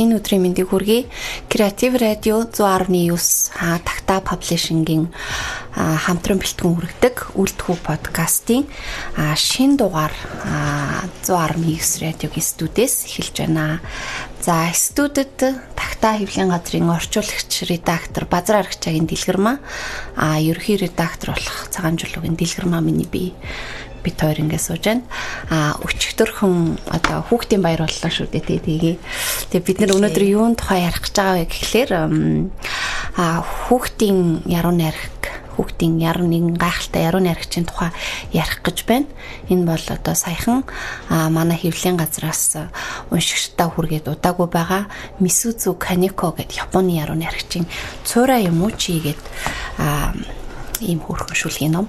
Бүгдэд энэ өдрийн мэндийг хүргэе. Creative Radio 119 а Такта Publishing-ийн хамтран бэлтгэн хүргэдэг Үлдхүү подкастын шин дугаар 119 радиогийн студиэс эхэлж байна. За студид Такта хэвлэлийн газрын орчуулагч редактор Базар Аргачаагийн дэлгэрмаа а ерөнхий редактор болох Цагаан Жулуугийн дэлгэрмаа миний бие бид хоёр ингэ сууж байна. А өчигдөрхөн одоо хүүхдийн баяр боллоо шүү дээ тэгээ. Тэгээ бид нар өнөөдөр юун тухай ярих гэж байгаа вэ гэхлээр а хүүхдийн яруу найраг хүүхдийн яруу нэгэн гайхалтай яруу найрагчийн тухай ярих гэж байна. Энэ бол одоо саяхан манай хэвлэлийн газраас уншигчтай хүргээд удаагүй байгаа Мисүзу Канеко гэдэг Японы яруу найрагчийн цуура юм уу чи гээд ийм хөөрхөн шүлгийн ном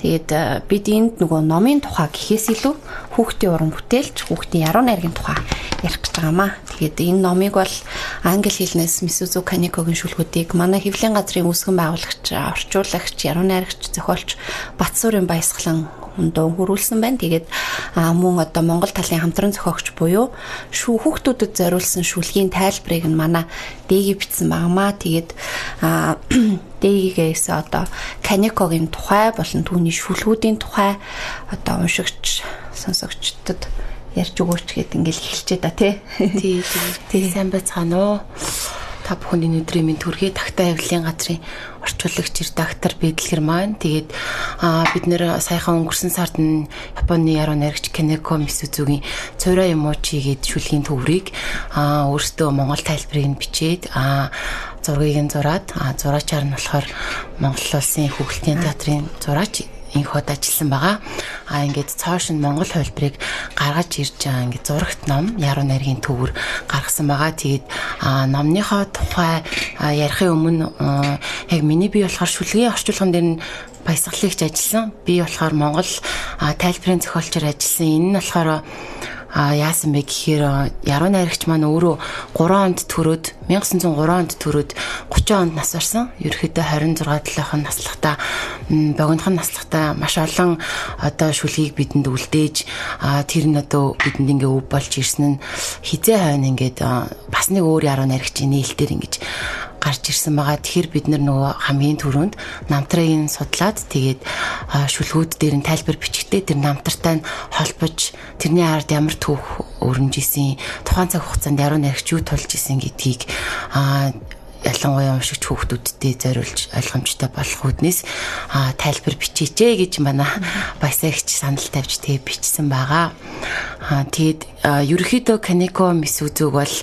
Тэгээд бид энд нөгөө номын тухай гэхээс илүү хүүхдийн уран бүтээлч, хүүхдийн яруу найргийн тухай ярих гэж байгаамаа. Тэгээд энэ номыг бол англи хэлнээс Мисүзу Каникогийн шүлгүүдийг манай хэвлэлийн газрын үүсгэн байгуулагч, орчуулагч, яруу найрагч, зохиолч Батсуурын баясгалан дуу хөрүүлсэн байна. Тэгээд мөн одоо Монгол талын хамтран зохиогч буюу шүү хүүхдүүдэд зориулсан шүлгийн тайлбарыг нь манай дэги бичсэн багмаа. Тэгээд дэгигээс одоо Каникогийн тухай болон түүний шүлгүүдийн тухай одоо уншигч сонсогчдод ярьж өгөөч гэд ингээл эхэлчээ да. Тий тий сайн байцгаана уу та бүхэнд энэ өдрийн минь төрхий тагтаа авилын газрын орчуулагч редактор Бэдлгэр маань тэгээд бид нэр саяхан өнгөрсөн сард нь Японы яруу найрагч Канеко Мисүзугийн цороо юм уу чи гээд шүлгийн төврийг өөртөө Монгол тайлбарыг нь бичээд зургийг нь зураад зураачаар нь болохоор Монгол улсын хүүхэлдэйн театрын зураач инход ажилласан байгаа. А ингээд нь Монгол хувилбарыг гаргаж ирж байгаа ингээд зурагт ном яруу найргийн төвөр гаргасан байгаа. Тэгээд номныхоо тухай ярихын өмнө яг миний бие болохоор шүлгийн орчуулган дээр нь баясгалыгч ажилласан. Би болохоор Монгол тайлбарын зохиолчор ажилласан. Энэ нь болохоор а яасан бэ гэхээр яруу найрагч маань өөрөө 3 онд төрөөд 1903 онд төрөөд 30 онд нас барсан. Ерөөхдөө 26 7-ын наслахтаа богинохон наслахтаа маш олон одоо шүлгийг бидэнд үлдээж тэр нь одоо бидэнд ингээ өв болж ирсэн нь хизээ хойно ингээд бас нэг өөр яруу найрагчийн нээлтээр ингэж гарч ирсэн байгаа. Тэгэхээр бид нөгөө хамгийн түрүүнд намтрыг судлаад тэгээд шүлгүүд дээр нь тайлбар бичгтээ тэр намтартай нь холбож тэрний ард ямар түүх өрнжсэн тухайн цаг хугацаанд яруу найрагч юу тулж исэн гэдгийг ялангуяа уншигч хүүхдүүдтэй зориулж ойлгомжтой болох үүднээс тайлбар бичээчээ гэж манай баясаагч санал тавьж тэгээ бичсэн байгаа. Тэгээд ерөөхдөө Канеко Мисүзүг бол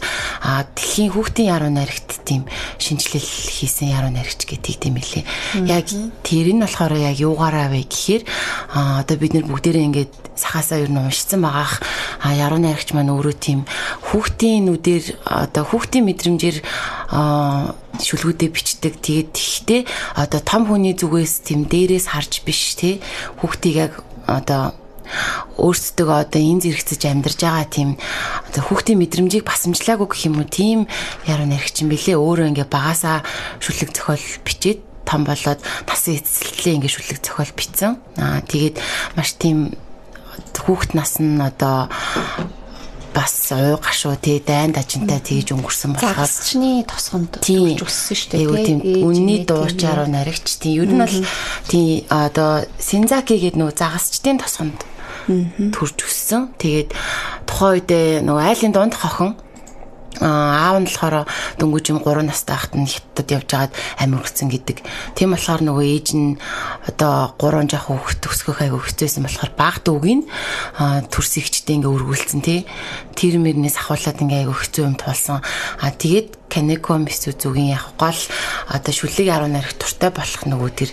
дэлхийн хүүхдийн яруу найрагт тийм шинжилэл хийсэн яруу найрагч гэдэг тийм хэлээ. Яг тэр нь болохоор яг юугаараа вэ гэхээр одоо бид нэр бүгдээрээ ингээд сахаасаа ер нь уншсан байгаах яруу найрагч маань өөрөө тийм хүүхдийн нүдээр одоо хүүхдийн мэдрэмжээр шүлгүүдээ бичдэг. Тэгээд тэгтээ одоо том хүний зүгээс тийм дээрээс харж биш те хүүхдийг яг одоо өөрсдөө одоо энэ зэрэгцэж амьдарж байгаа тийм одоо хүүхдийн мэдрэмжийг басамжлаагүй гэх юм уу? Тийм яруу найрагч юм бэлээ өөрөө ингээ багасаа шүлэг зохиол бичээд том болоод тасын эцэслэлээ ингээ шүлэг зохиол бичсэн. Аа тэгээд маш тийм хүүхд нас нь одоо бас ой гашуу тий дайн дажинтай тэгж өнгөрсөн болохоор загасчны тосгонд төрж өссөн шүү дээ. Тийм үнний дуучаар наригч тийм ер нь бол тийм одоо синзаки гэдэг нөгөө загасчдын тосгонд төрж өссөн тэгээд тухайн үед нөгөө айлын дунд хохин аав нь болохоор дөнгөж юм 3 настай хахад нь хятад явж байгаад амир өгсөн гэдэг. Тийм болохоор нөгөө ээж нь одоо 3 жах хүүхэд өсгөх айгу хэцээсэн болохоор баг дүүгийн төрс ихч ажилчдаа ингээ өргүүлсэн тий. Тэр мөрнээс ахуулаад ингээ айгу хэцүү юм туулсан. А тэгээд Канеко Мисүзүгийн яг гол одоо шүлэг 10 нарих туртай болох нөгөө тэр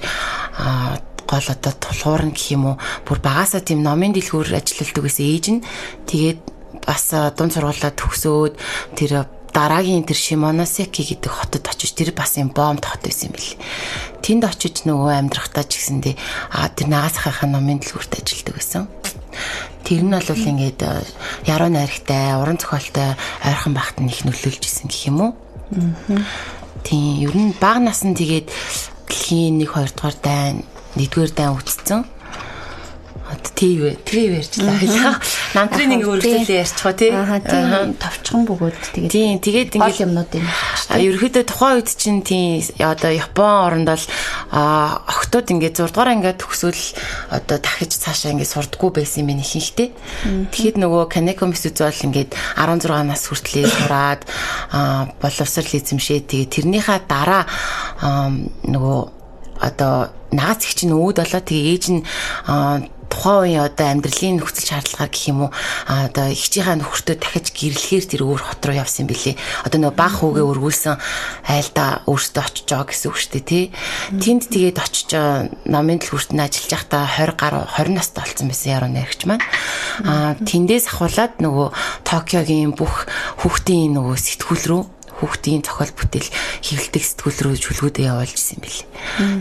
гол одоо тулгуур нь гэх юм уу бүр багасаа тийм номын дэлгүүр ажилладаг гэсэн ээж нь тэгээд бас дунд сургуулаа төгсөөд тэр дараагийн тэр Шимоносеки гэдэг хотод очиж тэр бас юм бомб хот байсан юм бэл. Тэнд очиж нөгөө амьдрахтаа ч гэсэндээ а тэр нагаас хахын номын дэлгүүрт ажилладаг байсан. Тэр нь бол ингээд яруу найрагтай, уран зохиолтой ойрхон багт нь их нөлөөлж исэн гэх юм уу? Аа. Тийм, ер нь баг насн тэгээд дэлхийн 1 2 дугаар дайн, 1 дугаар дайн үтцсэн ТV ТV ярьчлаа хэлээ. Намтрын нэг үргэлжлүүлээ ярьчихо тий. Аа тийм товчхон бөгөөд тэгээд тийм тэгээд ингээд юмнууд юм. А ерөөхдөө тухайн үед чинь тийм одоо Япон оронд бол охтууд ингээд 6 дугаар ингээд төгсөөл одоо дахиж цаашаа ингээд сурдггүй байсан юм ихэнхтэй. Тэгэхэд нөгөө Канеко Мисүз бол ингээд 16 нас хүртлээр сураад боловсрал эзэмшээ тэгээд тэрнийхээ дараа нөгөө одоо нагаац их чинь өөд болоо тэгээ ээж нь тухайн үеийн одоо амьдралын нөхцөл шаардлагаар гэх юм уу одоо ихчийнхаа нөхөртөө дахиж гэрлэхээр тэр өөр хот руу явсан бэлээ. Одоо нөгөө баг хүүгээ өргүүлсэн айлда өөртөө очиж байгаа гэсэн үг шүү дээ тий. Тэнд тэгээд очиж номын дэлгүүрт нь ажиллаж байхдаа 20 гаруй 20 настай болсон байсан яруу найрагч маань. Аа тэндээс ахуулаад нөгөө Токиогийн бүх хүүхдийн нөгөө сэтгүүл рүү хүүхдийн зохиол бүтээл хэвлэлдэг сэтгүүл рүү шүлгүүдээ явуулж исэн юм билээ.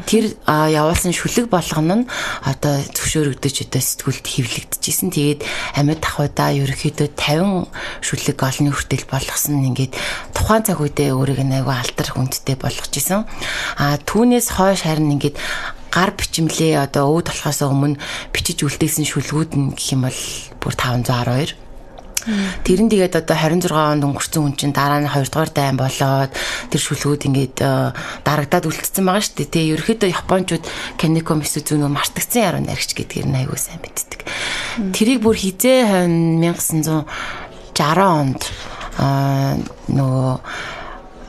Тэр явуулсан шүлэг болгоно нь одоо зөвшөөрөгдөж одоо сэтгүүлд хэвлэгдэжсэн. Тэгээд амьд ахуйдаа ерөөхдөө 50 шүлэг олонний хүртэл болгосон нь ингээд тухайн цаг үедээ өөрийг айгүй алтар хүндтэй болгож исэн. А түүнээс хойш харин ингээд гар бичмлээ одоо өвд болохоос өмнө бичиж үлдээсэн шүлгүүд нь гэх юм бол бүр 512 Тэр нь тэгээд одоо 26 онд өнгөрсөн хүн чинь дараа нь 2 дугаар дайн болоод тэр шүлгүүд ингээд э, дарагдаад үлдсэн байгаа шүү дээ. Тэгээ ерөөхдөө Япончууд Канеко Мисүзүнөө мартагдсан яруу наригч гэдгээр нь аягүй сайн мэддэг. Тэрийг бүр хизээ хойно 1960 онд аа нөгөө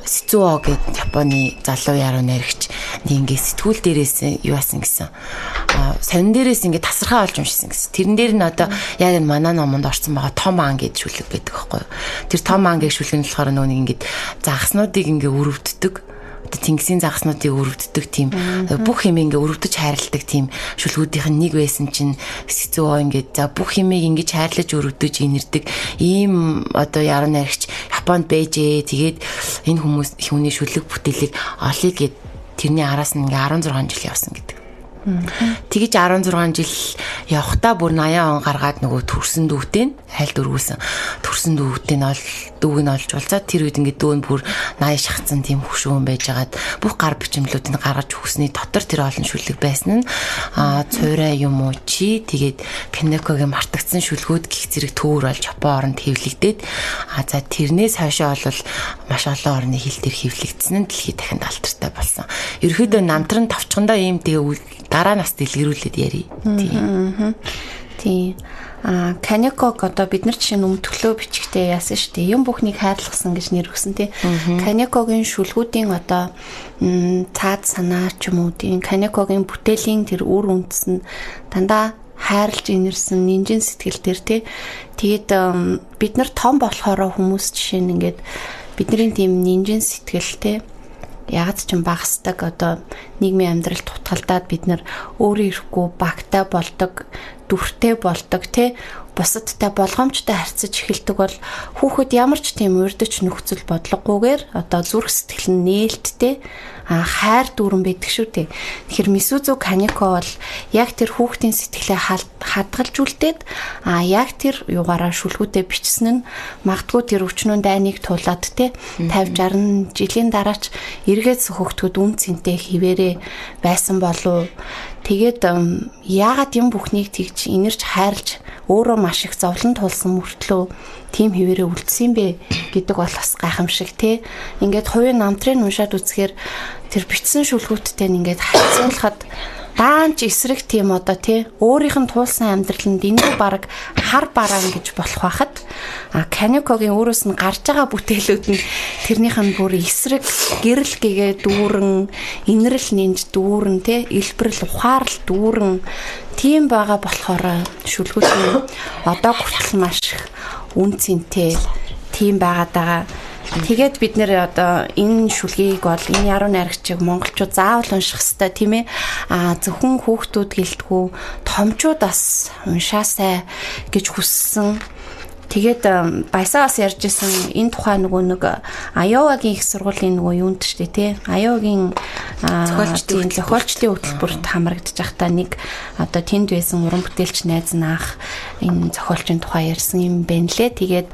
Сицуо гэдэг Японы залуу яруу найрагч ингээ сэтгүүл дээрээс юу асан гэсэн. Аа сонин дээрээс ингээ тасархаа олж уншсан гэсэн. Тэрэн дээр нь одоо яг энэ манай номонд орсон байгаа том ан гэж шүлэг гэдэг байхгүй юу. Тэр том ан гэж шүлэг нь болохоор нөгөө нэг ингээ загаснуудыг ингээ өрөвддөг одоо тэнгисийн загаснуудыг өрөвддөг тийм бүх юм ингээ өрөвдөж хайрладаг тийм шүлгүүдийнх нь нэг байсан чинь сэцүү ингээд за бүх юмыг ингэж хайрлаж өрөвдөж инэрдэг. Ийм одоо яруу найрагч Японд бэжээ тэгээд энэ хүмүүс хүний шүлэг бүтээлийг олъё гэд тэрний араас нь ингээ 16 жил явсан гэдэг. Тэгэж 16 жил явхдаа бүр 80 он гаргаад нөгөө төрсөн дүүтэй нь хайлт өргүүлсэн. Төрсөн дүүтэй нь ол дүүг нь олж уулзаад тэр үед ингээд дүү нь бүр 80 шахацсан тийм хөшөөн байжгаад бүх гар бичмлүүдийг гаргаж өгсөний дотор тэр олон шүлэг байсан нь аа цуурай юм уу чи тэгээд Канекогийн мартагдсан шүлгүүд гих зэрэг төвөр болж Япон оронд хэвлэгдээд аа за тэрнээс хойшоо бол маш олон орны хил төр хэвлэгдсэн нь дэлхийд дахинд алтартай болсон. Ерөөдөө намтран товчхондоо ийм тэгээ дараа нас дэлгэрүүлээд ярий. Тийм. Тийм. А Канеког одоо бид нар жишээ нь өмтгөлөө бичгтээ яасан шүү дээ. Юм бүхнийг хайрлахсан гэж нэр өгсөн тий. Канекогийн шүлгүүдийн одоо цаад санаа ч юм уу тийм Канекогийн бүтээлийн тэр үр үндэс нь дандаа хайрлж инэрсэн нинжин сэтгэл төр тий. Тэгээд бид нар том болохоор хүмүүс жишээ нь ингээд бидний тийм нинжин сэтгэл тий ягд ч юм багасдаг одоо нийгмийн амьдралд тутгалдаад бид нар өөрөө ирэхгүй багтай болдог дүртэй болдог тий бусадтай болгоомжтой харьцаж эхэлдэг бол хүүхэд ямар ч тийм урдч нөхцөл бодлогогүйгээр одоо зүрх сэтгэл нь нээлттэй хайр дүүрэн байдаг шүү дээ. Тэгэхээр Мисүзу Канико бол яг тэр хүүхдийн сэтгэлээ хадгалжүүлдээд а яг тэр югаараа шүлгүүдэд бичсэн нь магадгүй тэр өчнөө дайныг тулаад те 50 60 жилийн дараач эргээд хөгтгөд үн цэнтэй хിവэрэ байсан болов Тэгээд яагаад юм бүхнийг тэгж инэрч хайрлж өөрөө маш их зовлон тулсан мөртлөө тийм хിവэрэ үлдсэн бэ гэдэг бол бас гайхамшиг тий. Ингээд хувийн намтрын уншаад үзэхээр тэр бичсэн шүлгүүттэй ингээд харьцуулахад даанч эсрэг тийм одоо тий өөрийнх нь туулсан амьдраланд энийг баг хар бараан гэж болох байхад Каникогийн өөрөөс нь гарч байгаа бүтээлүүд нь тэрнийх нь бүр эсрэг гэрэл гэгээ дүүрэн инрэл нэмж дүүрэн тий илбэрл ухаарл дүүрэн тийм байгаа болохоор шүлгүүд нь одоо хүртэл маш их үн цэнтэй тийм байгаад байгаа Тэгээд бид нэр одоо энэ шүлгийг бол энэ яруу найрагчийг монголчууд заавал унших хэрэгтэй тийм ээ. А зөвхөн хүүхдүүд гэлтгүү томчууд бас уншаасай гэж хүссэн Тэгээд баясаа бас ярьжсэн энэ тухай нөгөө нэг Аяогагийн их сургуулийн нөгөө юунд штэ тий. Аяогийн зохиолчдын зохиолчдын хөтөлбөрт хамрагдаж байхдаа нэг одоо тэнд байсан уран бүтээлч найз наах энэ зохиолчийн тухай ярьсан юм байна лээ. Тэгээд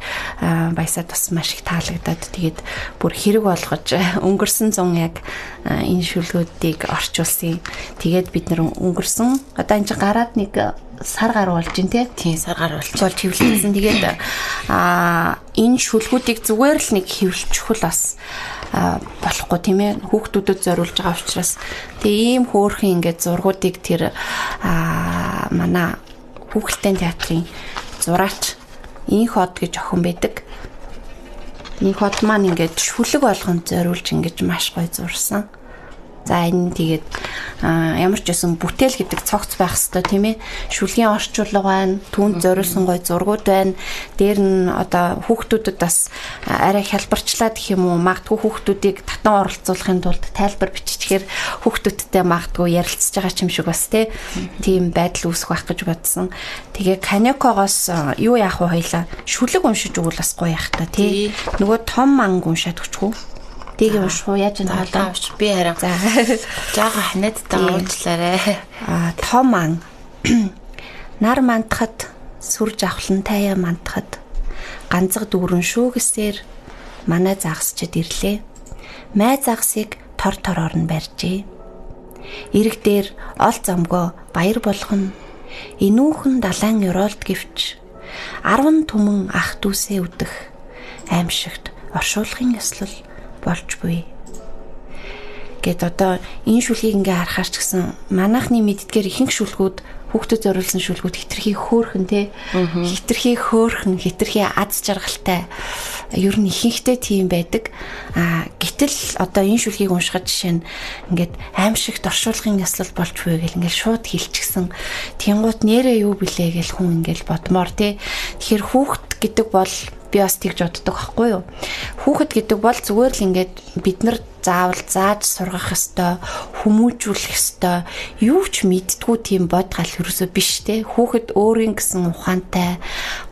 баясаад бас маш их таалагдаад тэгээд бүр хэрэг болгож өнгөрсөн зун яг энэ шүлгүүдийг орчуулсан. Тэгээд бид нэр өнгөрсөн одоо энэ гараад нэг сар гар болж гин тий. Тийм сар гар болж болж хөвлөсөн. Тэгээд аа энэ шүлгүүдийг зүгээр л нэг хөвлөчихвөл бас болохгүй тийм ээ хүүхдүүдэд зориулж байгаа учраас тэгээ ийм хөөрхөн ингээд зургуудыг тэр аа манай хүүхэлдэйн театрын зураач инх хот гэж охин байдаг. Инх хот маань ингээд шүлэг болгонд зориулж ингэж маш гоё зурсан. За энэ тэгээд ямар ч байсан бүтээл гэдэг цогц байх хэвээр тийм ээ. Шүлгийн орчуулга байна, түүнд зориулсан гой зургууд байна. Дээр нь одоо хүүхдүүдэд бас арай хялбарчлаад гэх юм уу магтгүй хүүхдүүдийг татан оролцуулахын тулд тайлбар биччихээр хүүхдүүдтэй магтгүй ярилцж байгаа юм шиг бас тийм байдал үүсэх байх гэж бодсон. Тэгээ Канекогоос юу яах вэ хоёлаа? Шүлэг уншиж өгвөл бас гоё яах та тий. Нөгөө том манг уншаад өчгөө Дэг унших уу яаж энэ хаалаа авч би харин. За. Жага ханадтай уучлаарай. А том ан. Нар мандахад сүр жавхлан таяа мандахад ганцаг дүүрэн шүүгсээр манай загсчд ирлээ. Май загсыг тор тороор нь барьжээ. Ирэг дээр ол замгоо баяр болгоно. Инүүхэн далайн ёроолт гівч 10 түмэн ах дүүсээ үдэх аимшигт оршуулгын ёслол болж буй. Гэт одоо энэ шүлгийг ингээ харахаар ч гэсэн манайхны мэддгээр ихэнх шүлгүүд хүүхдэд зориулсан шүлгүүд хитрхи хөөхөн те. Хитрхи хөөхөн хитрхи аз жаргалтай. Ер нь ихэнхтэй тийм байдаг. А гэтэл одоо энэ шүлгийг уншихад жишээ нь ингээд аимшигт оршуулгын яслал болж буй гэл ингээд шууд хилчгсэн. Тэнгуут нэрээ юу блэ гэл хүн ингээд бодмоор те. Тэгэхээр хүүхд гэдэг бол би бас тэгж боддог байхгүй юу. Хүүхэд гэдэг бол зүгээр л ингээд бид нар заавал зааж сургах ёстой, хүмүүжүүлэх ёстой, юу ч мэдтгүү тийм бодгал ерөөсөө биш те. Хүүхэд өөрийн гэсэн ухаантай,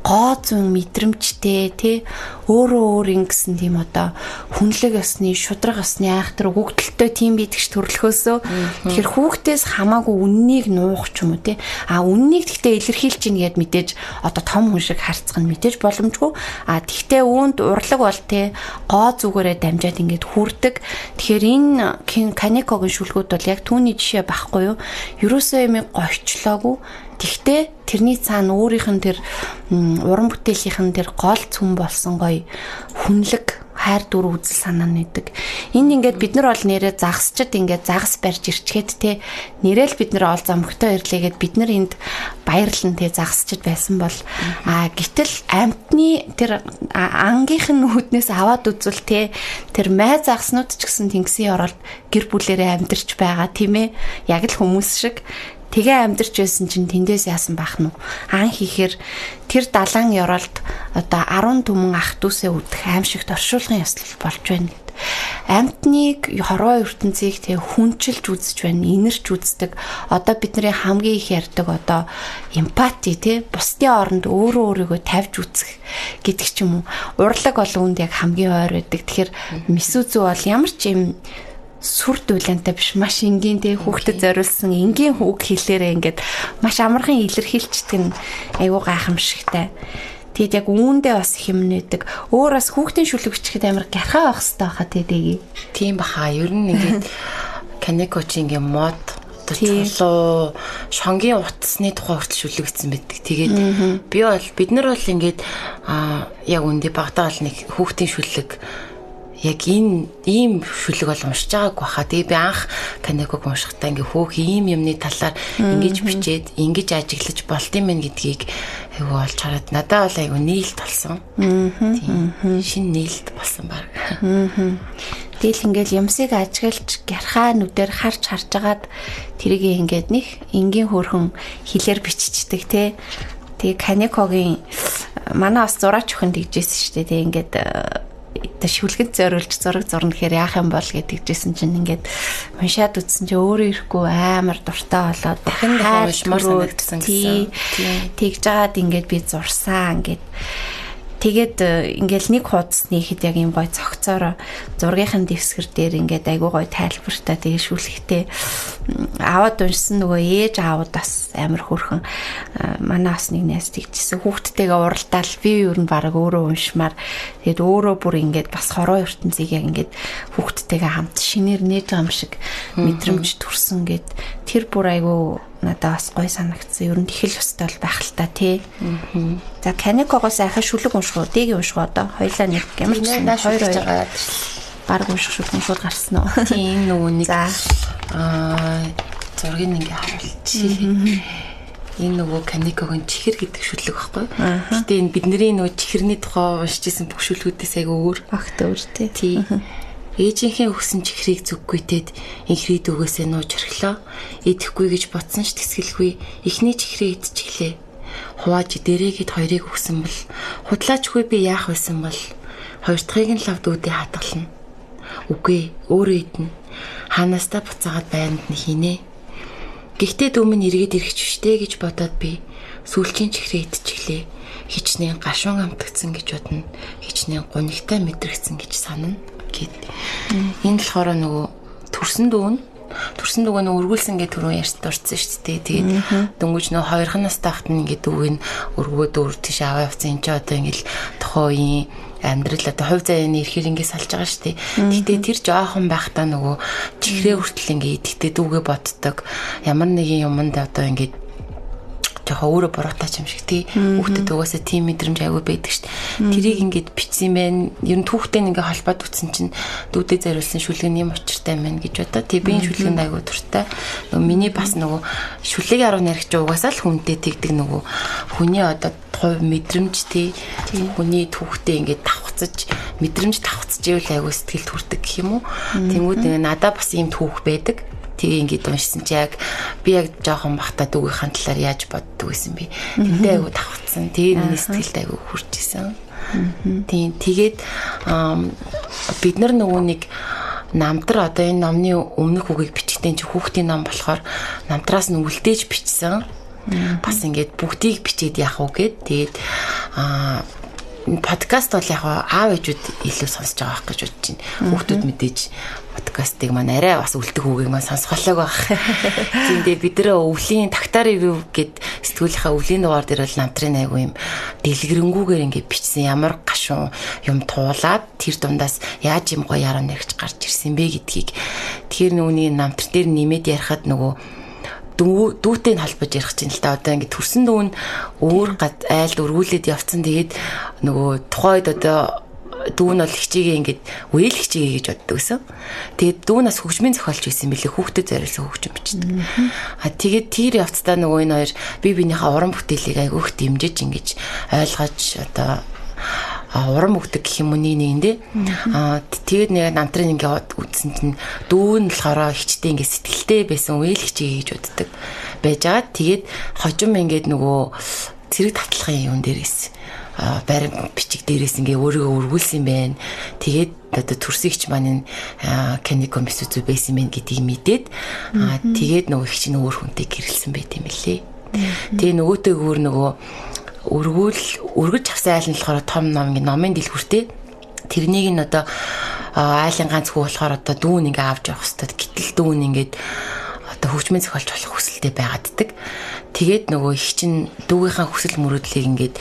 гоо зүүн мэдрэмжтэй те. Өөрөө өөрийн гэсэн тийм одоо хүнлэг ёсны, шудраг ёсны айхтар өгөгдөлтөй тийм бидгч төрлөхөөсөө тэгэхээр хүүхдээс хамаагүй үннийг нуух ч юм уу те. А үннийг гэхдээ илэрхийлж гин гэд мэдээж одоо том хүн шиг харцах нь мэдээж боломжгүй. А тэгтээ үүнд урлаг бол те гоо зүгээрээ дамжаад ингээд хүрдэг Тэгэхээр энэ Канекогийн шүлгүүд бол яг түүний жишээ байхгүй юу? Ерөөсөө юм гойчлоогүй. Тэгтээ тэрний цаана өөрийнх нь тэр уран бүтээлийнх нь тэр гол цүм болсон гоё хүнлэг хайр дүр үзэл санаа нэдэг. Энд ингээд бид нар бол нэрээ загасчд ингээд загас барьж ирчгээд те нэрэл бид нар ол замхтай ирлээгээд бид нар энд баярлан те загасчд байсан бол а гítэл амтны тэр ангийнх нь нүднээс аваад үзвэл те тэр май загаснууд ч гэсэн тэнгисийн оролд гэр бүлэрээ амьдарч байгаа тийм ээ яг л хүмүүс шиг Тэгээ амьдарч байсан чинь тэндээс яасан бах нь ан хийхээр тэр далайн ёроолд одоо 10 түмэн ах дүүсээ үдэх аимшигт оршуулгын ёслол болж байна гэд. Амьтныг хорвоо ертөнцийг тэг хүнчилж үзэж байна, инэрч үздэг. Одоо бидний хамгийн их ярьдаг одоо эмпати тий бусдын оронд өөрөө өөрийгөө тавьж үзэх гэдэг ч юм уу. Урлаг бол үүнд яг хамгийн ойр байдаг. Тэгэхээр месүзүү бол ямар ч юм сүр дүүлэнтэй биш маш энгийн тэг хүүхдэд зориулсан энгийн хүүг хэлээрээ ингээд маш амархан илэрхийлчдэг нь айгүй гайхамшигтай. Тэгэд яг үүндээ бас хэмнэдэг. Өөр бас хүүхдийн шүлэгчхэд амар гархаа байх хэрэгтэй байхаа тэдэги. Тийм баха. Ер нь ингээд Канекочи ингээ мод чулуу шонгийн утасны тухай хүртэл шүлэгдсэн байдаг. Тэгээд би бол бид нар бол ингээд яг үндэ багтаа бол нэг хүүхдийн шүлэг яг энэ ийм шүлэг бол уншиж байгаагүй хаа. Тэгээ би анх Канеког уншихтаа ингээ хөөх ийм юмны талаар ингэж бичээд ингэж ажиглаж болд юм байна гэдгийг айгу олж хараад надад бол айгу нийлд болсон. Тийм. Шин нийлд болсон баг. Тэгэл ингээл юмсыг ажиглаж гярхаа нүдээр харж харж агаад тэрийг ингээд нэг энгийн хөөрхөн хилээр биччихдэг те. Тэгээ Канекогийн манай бас зураач өхөн тэгжсэн шүү дээ. Тэгээ ингээд одоо шүлгэд зориулж зураг зурна гэхээр яах юм бол гэдэгжсэн чинь ингээд уншаад үзсэн чинь өөрөө ирэхгүй амар дуртай болоод дахин уншмаар санагдсан гэсэн. Тэгж жаад ингээд би зурсан ингээд Тэгээд э, ингээл нэг хуудасны хэд яг юм гой цогцоор зургийнхын дэвсгэр дээр ингээд айгуу гой тайлбартай тэгээд шүлхтэй аваад уншсан нөгөө ээж аауд бас амар хөрхөн э, манай бас нэг нэс тэгчихсэн хүүхдтэйгээ уралдаал би юу н баг өөрөө уншмаар. Тэгээд өөрөө бүр ингээд бас хороо ертөнцийг яг ингээд хүүхдтэйгээ хамт шинээр нээж байгаа юм шиг мэдрэмж төрсөн гэд. Тэр бүр айгуу надад бас гой санагдсан. Ер нь ихэл өстой бол байх л та тий. За Каникогоос ахаа шүлэг унших уу? Дэгийн унших уу одоо? Хоёлаа нэг ямар ч хоёр хоёр баг унших шүлэг шууд гарсан уу? Тийм нөгөө нэг аа зургийг ингээ харуулчих. Энэ нөгөө Каникогийн чихэр гэдэг шүлэг байхгүй. Гэтэ энэ бидний нөгөө чихэрний тухай уншижсэн бүх шүлгүүдээс айгүй өөр. Багт өөр тий. Тий. Ээжийнхээ өгсөн чихрийг зүггүйтэд инхрий дүүгээсээ нууж орхилоо. Идэхгүй гэж бодсон ч тэсгэлгүй. Эхний чихрээ идчихлээ. Хувааж дээрээгэд хоёрыг өгсөн бол худлаачгүй би яах байсан бол хоёр дахьыг нь лав дүүдээ хатгална. Үгүй өөрөө идэнэ. Ханаастаа буцаагаад байранд нь хийнэ. Гэхдээ дүүмэн эргээд ирэхч штэ гэж бодоод би сүүлчийн чихрээ идчихлээ. Хичнээн гашуун амтгцсан гэж бодно. Хичнээн гунигтай мэдрэгцэн гэж санана гэд. Энэ болохоор нөгөө төрсөн дүүн төрсөн дүүг нь өргүүлсэн гэ түрүү ярьж дурдсан шүү дээ. Тэгээд дөнгөж нөө хоёрхан настай хахт нь ингээд дүүг нь өргөөд өр тийш аваа явцсан энэ ч одоо ингээд тохоогийн амьдрал одоо хувь заяаны эрхээр ингээд салж байгаа шүү дээ. Гэтэ тэр жоохон байхдаа нөгөө чихрээ хүртэл ингээд идэхтэй дүүгээ боддог. Ямар нэгэн юмд одоо ингээд жоохон өөрөө буруутай юм шиг тий. Хүүхдэд угаасаа тийм мэдрэмж аягүй байдаг дээ. Тэрийг ингээд бичсэн байх. Ер нь түүхтэй ингээ холбоод үтсэн чинь дүүдээ зариулсан шүлэг юм учиртай байна гэж бодоо. Тий би шүлгэнд аягүй дуртай. Нөгөө миний бас нөгөө шүлэг 10 наригч угаасаа л хүнтэй тэгдэг нөгөө хүний одоо хувь мэдрэмж тий. Хүний түүхтэй ингээ давхцаж мэдрэмж давхцаж ивэл аягүй сэтгэл төрдөг гэх юм уу. Тэнгүүд надад бас ийм түүх байдаг Тэгээ ингээд уншсан чи яг би яг жоохон бахта дүүгийнхэн талаар яаж боддог байсан би. Тэнтэй айгу давхцсан. Тэгээ миний сэтгэлд айгу хурж исэн. Тийм тэгээд бид нар нөгөө нэг намтар одоо энэ номны өмнөх үгийг бичгтэн чи хүүхдийн ном болохоор намтраас нь үлдээж бичсэн. Бас ингээд бүгдийг бичээд яах вэ гэд тэгээд аа подкаст бол яг аав ээжүүд илүү сонсож байгаа байх гэж бодож байна. Хүүхдүүд мэдээж подкастыг маань арай бас үлдэх үгийг маань сонсголоог байх. Тиймдээ бид нэр өвлийн тагтаар ревю гэд сэтгүүлийнхаа өвлийн дугаар дээр бол намтрын айгу юм дэлгэрэнгүүгээр ингээд бичсэн ямар гашуун юм туулаад тэр дундаас яаж юм гоё яруу нэрч гарч ирсэн бэ гэдгийг тэр нүуний намтар дээр нэмээд ярихад нөгөө дүүтэй нь холбож ярих чинь л та одоо ингээд төрсөн дүүн өөр айлд өргүүлээд явцсан тэгээд нөгөө тухайд одоо дүүн бол хичээгээ ингээд үйл хичээгээ гэж боддог гэсэн. Тэгээд дүүн бас хөгжмийн зохиолч байсан билээ хүүхдэд зориулсан хөгжим бичдэг. А тэгээд тэр явцдаа нөгөө энэ хоёр бие биенийхээ уран бүтээлийг айгүйх дэмжиж ингэж ойлгож одоо урам өгдөг гэх юм уу? Нэгэндээ аа тэгээд нэг намтрын ингээ үтсэн чинь дүүн болохоор хичтэй ингээ сэтгэлтэй байсан үйл хичээ гэж боддог байж байгаа тэгээд хожим ингээд нөгөө цэрэг татлахын юм дээрээс барин бичиг дээрээс ингээ өөрийгөө өргүүлсэн байна. Тэгээд одоо төрсөгч маань Канико Мисүзу байсан мэн гэдгийг мэдээд тэгээд нөгөө их чинь өөр хүнтэй гэрэлсэн байт юм лээ. Тэгээ нөгөөтэй өөр нөгөө өргүүл өргөж авсан айл нь болохоор том ном ингээ номын дэлгүүртэй. Тэрнийг нь одоо айлын ганц хүү болохоор одоо дүүн ингээ авч явах хэвээр гэтэл дүүн ингээд одоо хөгжмийн зохиолч болох хүсэлтэй байгааддаг. Тэгээд нөгөө их чин дүүгийнхаа хүсэл мөрөөдлийг ингээд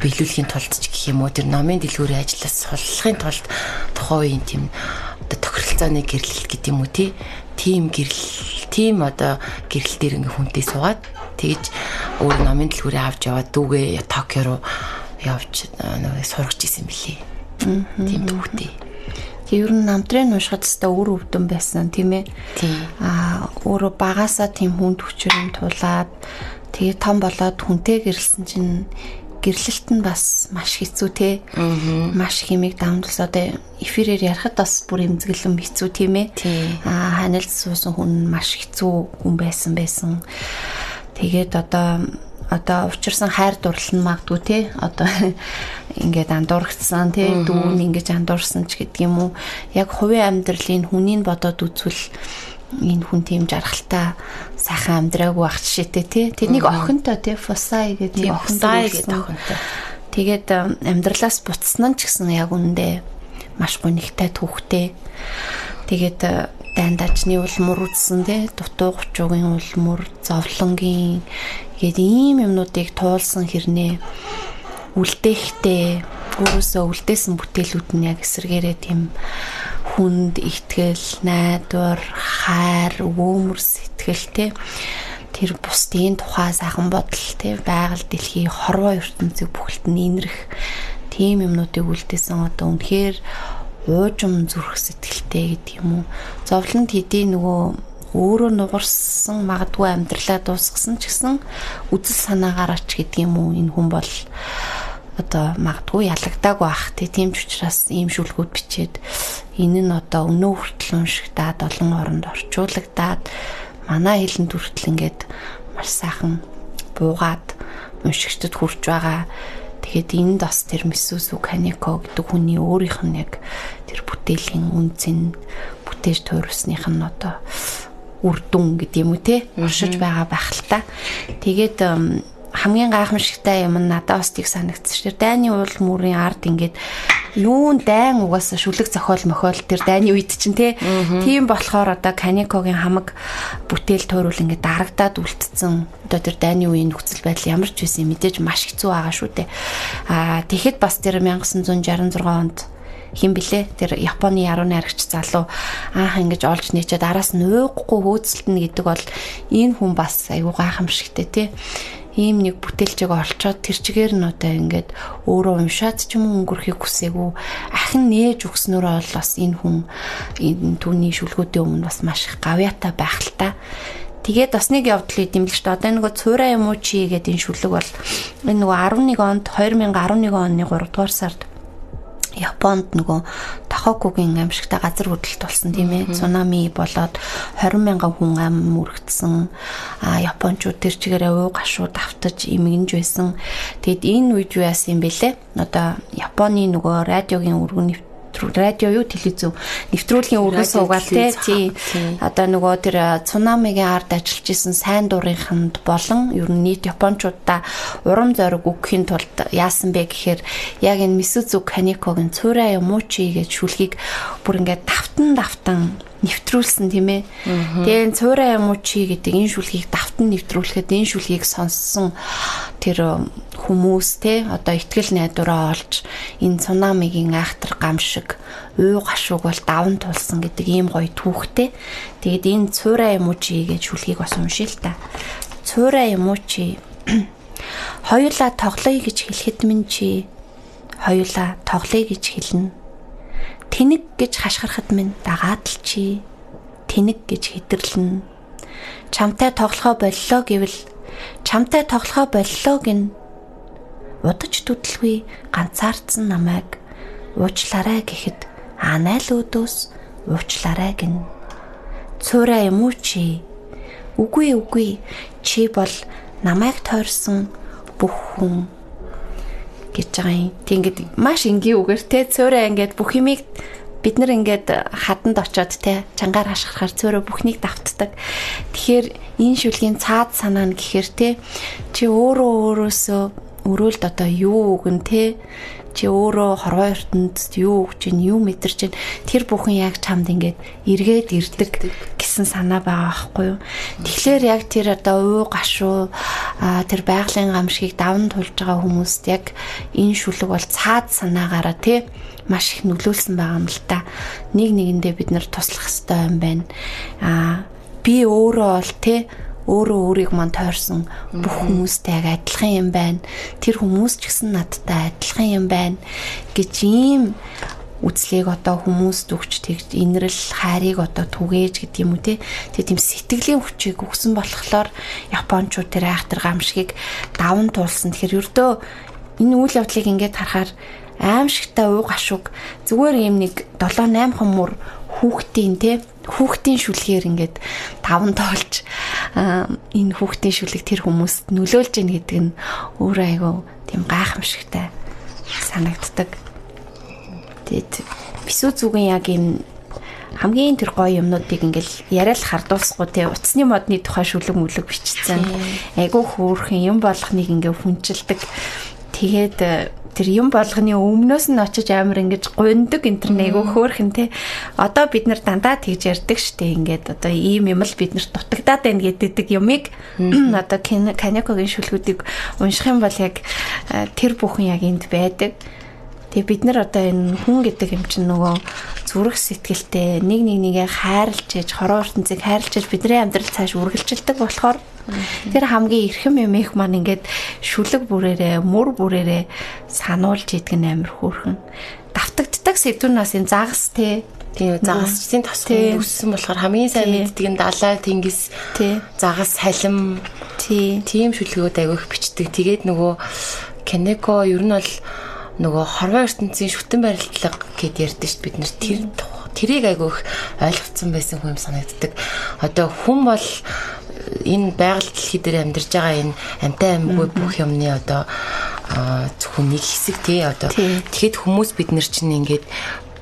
биелүүлэхийн тулд ч гэх юм уу тэр номын дэлгүүрийн ажлаас суллахын тулд тухайн үеийн тийм одоо тохиролцооны гэрлэлт гэдэг юм уу тий тийм гэрэл тийм одоо гэрэл дээр ингээ хүнтэй суугаад тэгж өөр номын дэлгүүрээ авч яваад дүүгээ Токио руу явж нөгөө сургаж исэн бэлээ. Тийм түүхтэй. Тэгээ ер нь намтрын уншихад өстой өөр өвдөн байсан тийм ээ. Тийм. Аа өөрөө багасаа тийм хүнд хүчрэм тулаад тэгээ том болоод хүнтэй гэрэлсэн чинь гэрлэлт нь бас маш хэцүү те. Маш химиг давмдалс одоо эфирээр ярихад бас бүр эмзэглэм хэцүү тийм ээ. Аа ханилд суусан хүн маш хэцүү хүн байсан байсан. Тэгээд одоо одоо учирсан хайр дурлал нь магадгүй те одоо ингээд андуургдсан те дүүн ингэж андуурсан ч гэдэг юм уу. Яг хувийн амьдралын хүнийг бодоод үзвэл энэ хүн тийм жаргалтай сайхан амьдраагүй ах жишээтэй те. Тэрнийг охинтой те фусай гэдэг охинтой гэдэг охинтой. Тэгээд амьдралаас буцсан ч гэсэн яг үндэ маш гонигтай түүхтэй. Тэгээд дандажны улмөр үзсэн те дутуу гучуугийн улмөр зовлонгийн гээд ийм юмнуудыг туулсан хэрнээ үлдээхтэй өөрөөсөө үлдээсэн бүтээлүүд нь яг эсэргээрээ тийм хүнд ихтгэл, найдвар, хайр, өвөмөр сэтгэл те. Тэр бусдын тухай сайхан бодол те байгаль дэлхий хорвоо ертөнцийг бүхэлд нь инрэх тийм юмнуудыг үлдээсэн. Одоо үнэхээр уужим зүрх сэтгэлтэй гэдэг юм уу. Зовлонд хэдий нөгөө өөрөө нугарсан магадгүй амьдралаа дуусгасан ч гэсэн үдэл санаагаараач гэдэг юм уу? Энэ хүн бол одоо магадгүй ялагдаагүй ах тийм ч учраас ийм шүлгүүд бичээд энэ нь одоо өнөө хүртэл уншигдаад олон оронд орчуулагдаад манай хэлэнд хүртэл ингээд маш сайхан буугаад уншигчдад хүрч байгаа Тэгээд энд бас тэр Мисүсү Канеко гэдэг хүний өөрийнх нь яг тэр бүтээлийн үнцэн бүтээж туурсных нь одоо үр дүн гэдэг юм уу те уршиж байгаа байх л та. Тэгээд хамгийн гайхамшигтай юм нь надад бас тийг шүү дээ. Дайны уул мөрийн ард ингээд юун дайн угаасаа шүлэг зохиол мохиол тэр дайны үед чинь те. Тийм болохоор одоо Каникогийн хамаг бүтээл тойрол ингээд дарагдаад үлдсэн. Одоо тэр дайны үеийн нөхцөл байдал ямар ч байсан мэдээж маш хэцүү байгаа шүү дээ. Аа тэгэхэд бас тэр 1966 онд хин блэ тэр Японы яруу найрагч залуу аах ингэж олж нээчээ араас нь ууггүй хөөцөлтнө гэдэг бол энэ хүн бас айгүй гайхамшигтэй тий ийм нэг бүтээлчийг олцоод тэр чигээр нь одоо ингээд өөрөө уншаад ч юм уу өнгөрөхийг хүсээгүй ахин нээж өгснөөрөө бол бас энэ хүн энэ түүний шүлгүүдийн өмнө бас маш их гавьяатай байх л та. Тэгээд бас нэг явдлыг дэмлэж та одоо нөгөө цуурай юм уу чи гэдэг энэ шүлэг бол энэ нөгөө 11 онд 2011 оны 3 дугаар сард Японд нөгөө Тохокугийн амьсгалтай газар хөдлөлт болсон тийм ээ. Цунами болоод 20 мянган хүн ам мөрөгдсөн. А Япончууд тэр чигээрээ уу гашуу давтаж имгэнж байсан. Тэгэд энэ үед юу яасан юм бэлээ? Одоо Японы нөгөө радиогийн өргөн радио юу телевиз нэвтрүүлгийн өргөн суугаад тий. одоо нөгөө тэр цунамигийн ард ажиллаж исэн сайн дурынханд болон ер нь нийт японочдаа урам зориг өгөхийн тулд яасан бэ гэхээр яг энэ Мисүзу Каникогийн цуурай муучи гэж шүлгийг бүр ингээд давтан давтан нэвтрүүлсэн тийм ээ. Тэгээ цуурай юм уу чи гэдэг энэ шүлгийг давтан нэвтрүүлэхэд энэ шүлгийг сонссон тэр хүмүүс те одоо ихтгэл найдвараа олж энэ цунамигийн айхтар гам шиг уу гашууг бол даван тулсан гэдэг ийм гоё түүхтэй. Тэгэд энэ цуурай юм уу чи гэж шүлгийг бас уншия л та. Цуурай юм уу чи хоёулаа тоглоё гэж хэлэхэд минь чи хоёулаа тоглоё гэж хэлнэ Тэнэг гэж хашгирахад минь дагаад л чи тэнэг гэж хэдэрлэн. Чамтай тоглохоо боллоо гэвэл чамтай тоглохоо боллоо гин удаж төдөлгүй ганцаардсан намайг уучлаарай гэхэд анайл өдөөс уучлаарай гин. Цуурай юм уу чи? Үгүй үгүй чи бол намайг тойрсон бүх хүн гэж байгаа юм. Тэг ингээд маш энгийн үгээр те цөөрэ ингээд бүх юмыг бид нар ингээд хаданд очоод те чангаар хашгирахаар цөөрө бүхнийг давтдаг. Тэгэхээр энэ шүлгийн цаад санаа нь гэхээр те чи өөрөө өөрөөсөө өрөөлд одоо юу үгэн те чи өөрөө хорвоо ертөнд юу өгч ин юу мэдэрч ин тэр бүхэн яг чамд ингээд эргээд ирдэг гэсэн санаа байгаа байхгүй юу. Тэгэхээр яг тэр одоо уу гашуу тэр байгалийн гамшигыг даван тулж байгаа хүмүүст яг энэ шүлэг бол цаад санаагаараа тий маш их нөлөөлсөн байгаа юм л та. Нэг нэгэндээ бид нар туслах хэрэгтэй юм байна. Аа би өөрөө бол тий өөрөө өөрийг мань тойрсон бүх хүмүүстэй яг адилхан юм байна. Тэр хүмүүс ч гэсэн надтай адилхан юм байна гэж ийм үзлийг одоо хүмүүст өгч тэгж инрэл хайрыг одоо түгээж гэдэг юм уу те. Тэгээ тийм сэтгэлийн хүчийг өгсөн болохоор японочууд тэр айхтар гамшигыг даван туулсан. Тэгэхээр ердөө энэ үйл явдлыг ингээд харахаар аимшигтай уу гашуг зүгээр юм нэг 7 8 хүмүүр хүүхдийн те хүүхдийн шүлгээр ингээд таван тоолж энэ хүүхдийн шүлэг тэр хүмүүст нөлөөлж ийн гэдэг нь өөр айгу тийм гайхамшигтай санагддаг. Тэгээд бисүү зүгэн яг юм хамгийн тэр гоё юмнуудыг ингээл яриад хардуулсахгүй те. Утасны модны тухай шүлэг мүлэг бичсэн. Айгу хөөрхөн юм болгоныг ингээ хүнчилдэг. Тэгээд тэр юм болгоны өмнөөс нь очиж амар ингэж гундаг интернээгөө хөөхөн те. Одоо бид нар дандаа тэгж ярьдаг штэ ингээд. Одоо ийм юм л бид нарт дутагдаад байна гэдэг юмыг одоо канекогийн шүлгүүдийг унших юм бол яг тэр бүхэн яг энд байдаг Тэгээ бид нар одоо энэ хүн гэдэг юм чинь нөгөө зүрх сэтгэлтэй нэг нэг нэгээ хайрлж ээж хороо ертөнцийг хайрлж ээж бидний амьдрал цааш үргэлжилдэг болохоор тэр хамгийн эрхэм юм их маань ингээд шүлэг бүрээрээ мөр бүрээрээ сануулж идэг нь амар хөөрхөн. Давтагддаг сэдвүүнээс энэ загас те. Тийм загасчдын тосгон өссөн болохоор хамгийн сайн мэддэг нь далай тэнгис загас халим тийм шүлгүүд аявих бичдэг. Тэгээд нөгөө Канеко ер нь бол нөгөө хорвоо ертөнцийн шүтэн барилдлага гэд ярьдэн шүү бид нэр тэр тэрийг айгүйх ойлгоцсон байсан хүн юм санагддаг. Одоо хүн бол энэ байгаль дэлхий дээр амьдарч байгаа энэ амтай амьгүй бүх юмны одоо зөвхөн нэг хэсэг тий одоо тэгэхэд хүмүүс бид нар чинь ингээд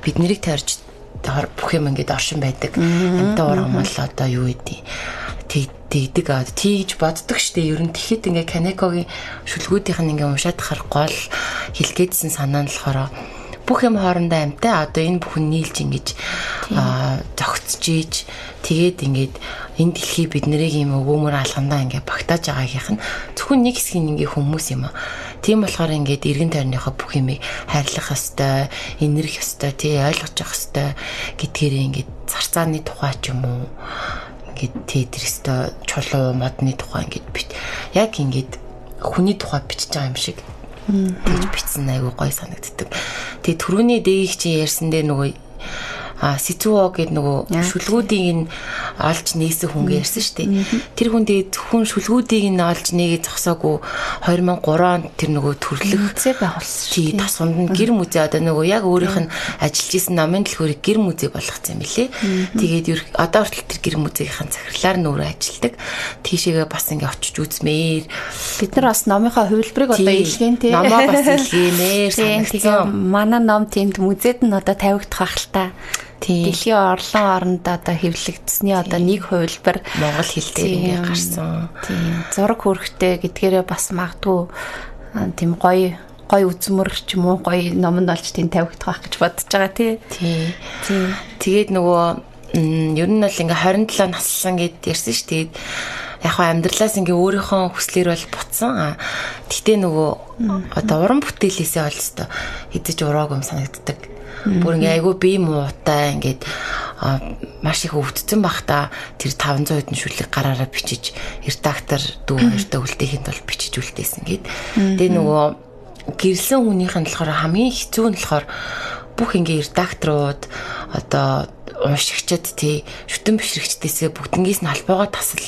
бид нарыг таарж бүх юм ингээд оршин байдаг. Амтай уур хамгаал одоо юу гэдэг тэгдэг. Аа тийж боддог штэ. Ер нь тэгэхэд ингээ Канекогийн шүлгүүдийнх нь ингээ уншаад хахаар гол хэлгээдсэн санаа нь болохоор бүх юм хоорондоо амтай. Одоо энэ бүхэн нийлж ингэж зөгцөж ийж тэгээд ингээд энэ дэлхий бид нарыг юм өвөөмөр алгандаа ингээ багтааж байгаагийнх нь зөвхөн нэг хэсэг нь ингээ хүмүүс юм аа. Тийм болохоор ингээд эргэн тойрныхоо бүх юмыг хайрлах ёстой, энэрх ёстой, тий ойлгож явах ёстой гэдгээр ингээд зарцааны тухай ч юм уу ингээд тетристэй чулуу модны тухай ингээд бит яг ингээд хүний тухай бичиж байгаа юм шиг тэгж бичсэн айгу гой санагддаг. Тэгээ түрүүний дэгийг чи ярьсан дээр нөгөө а Сицуо гэдэг нөгөө шүлгүүдийг нь олж нээсэн хүн ярьсан шүү дээ. Тэр хүн тэгээ зөвхөн шүлгүүдийг нь олж нээгээ зогсоогүй 2003 онд тэр нөгөө төрлөх музей байгуулсан шүү дээ. Тасунд нь гэр музей одоо нөгөө яг өөрийнх нь ажиллаж исэн номын төлхөөрийг гэр музей болгоцсон юм билэ. Тэгээд одоо хүртэл тэр гэр музейгийн захирлаар нь өөрөө ажилладаг. Тийшээгээ бас ингээ очиж үзмээр бид нар бас номынхаа хувилбарыг одоо илгээн тий. Номоо бас илгээнээр санагдсан. Манай ном тэнд музейд нь одоо тавигдах хальтаа Дэлхийн орлон оронд одоо хэвлэгдсэний одоо нэг хувилбар монгол хэл дээр ингээ гарсан. Тийм. Зураг хөрхтэй гэдгээрээ бас магадгүй тийм гоё гой үзмөр ч юм уу гой номонд олж тийм тавигдах байх гэж бодож байгаа тий. Тий. Тий. Тэгээд нөгөө ер нь бол ингээ 27 наслсан гэд ярьсан ш. Тэгээд яг хаа амьдралаас ингээ өөрийнхөө хүслээр бол бутсан. Гэтэ нөгөө одоо уран бүтээлээсээ бол өстой хэдэж урааг юм санагддаг Бүр ингээ айгүй бие муутай ингээд маш их өвдсөн бах та. Тэр 500 хэдэн шүлэг гараараа бичиж редактор дүү хоёртой үлдээхэд бол бичиж үлдээсэн гээд. Тэгээ нөгөө гэрэлсэн хүнийх нь болохоор хамгийн хэцүү нь болохоор бүх ингээ редакторууд одоо уншигчд тий шүтэн бишрэгчдээсээ бүгднгээс нь албагаа тасал.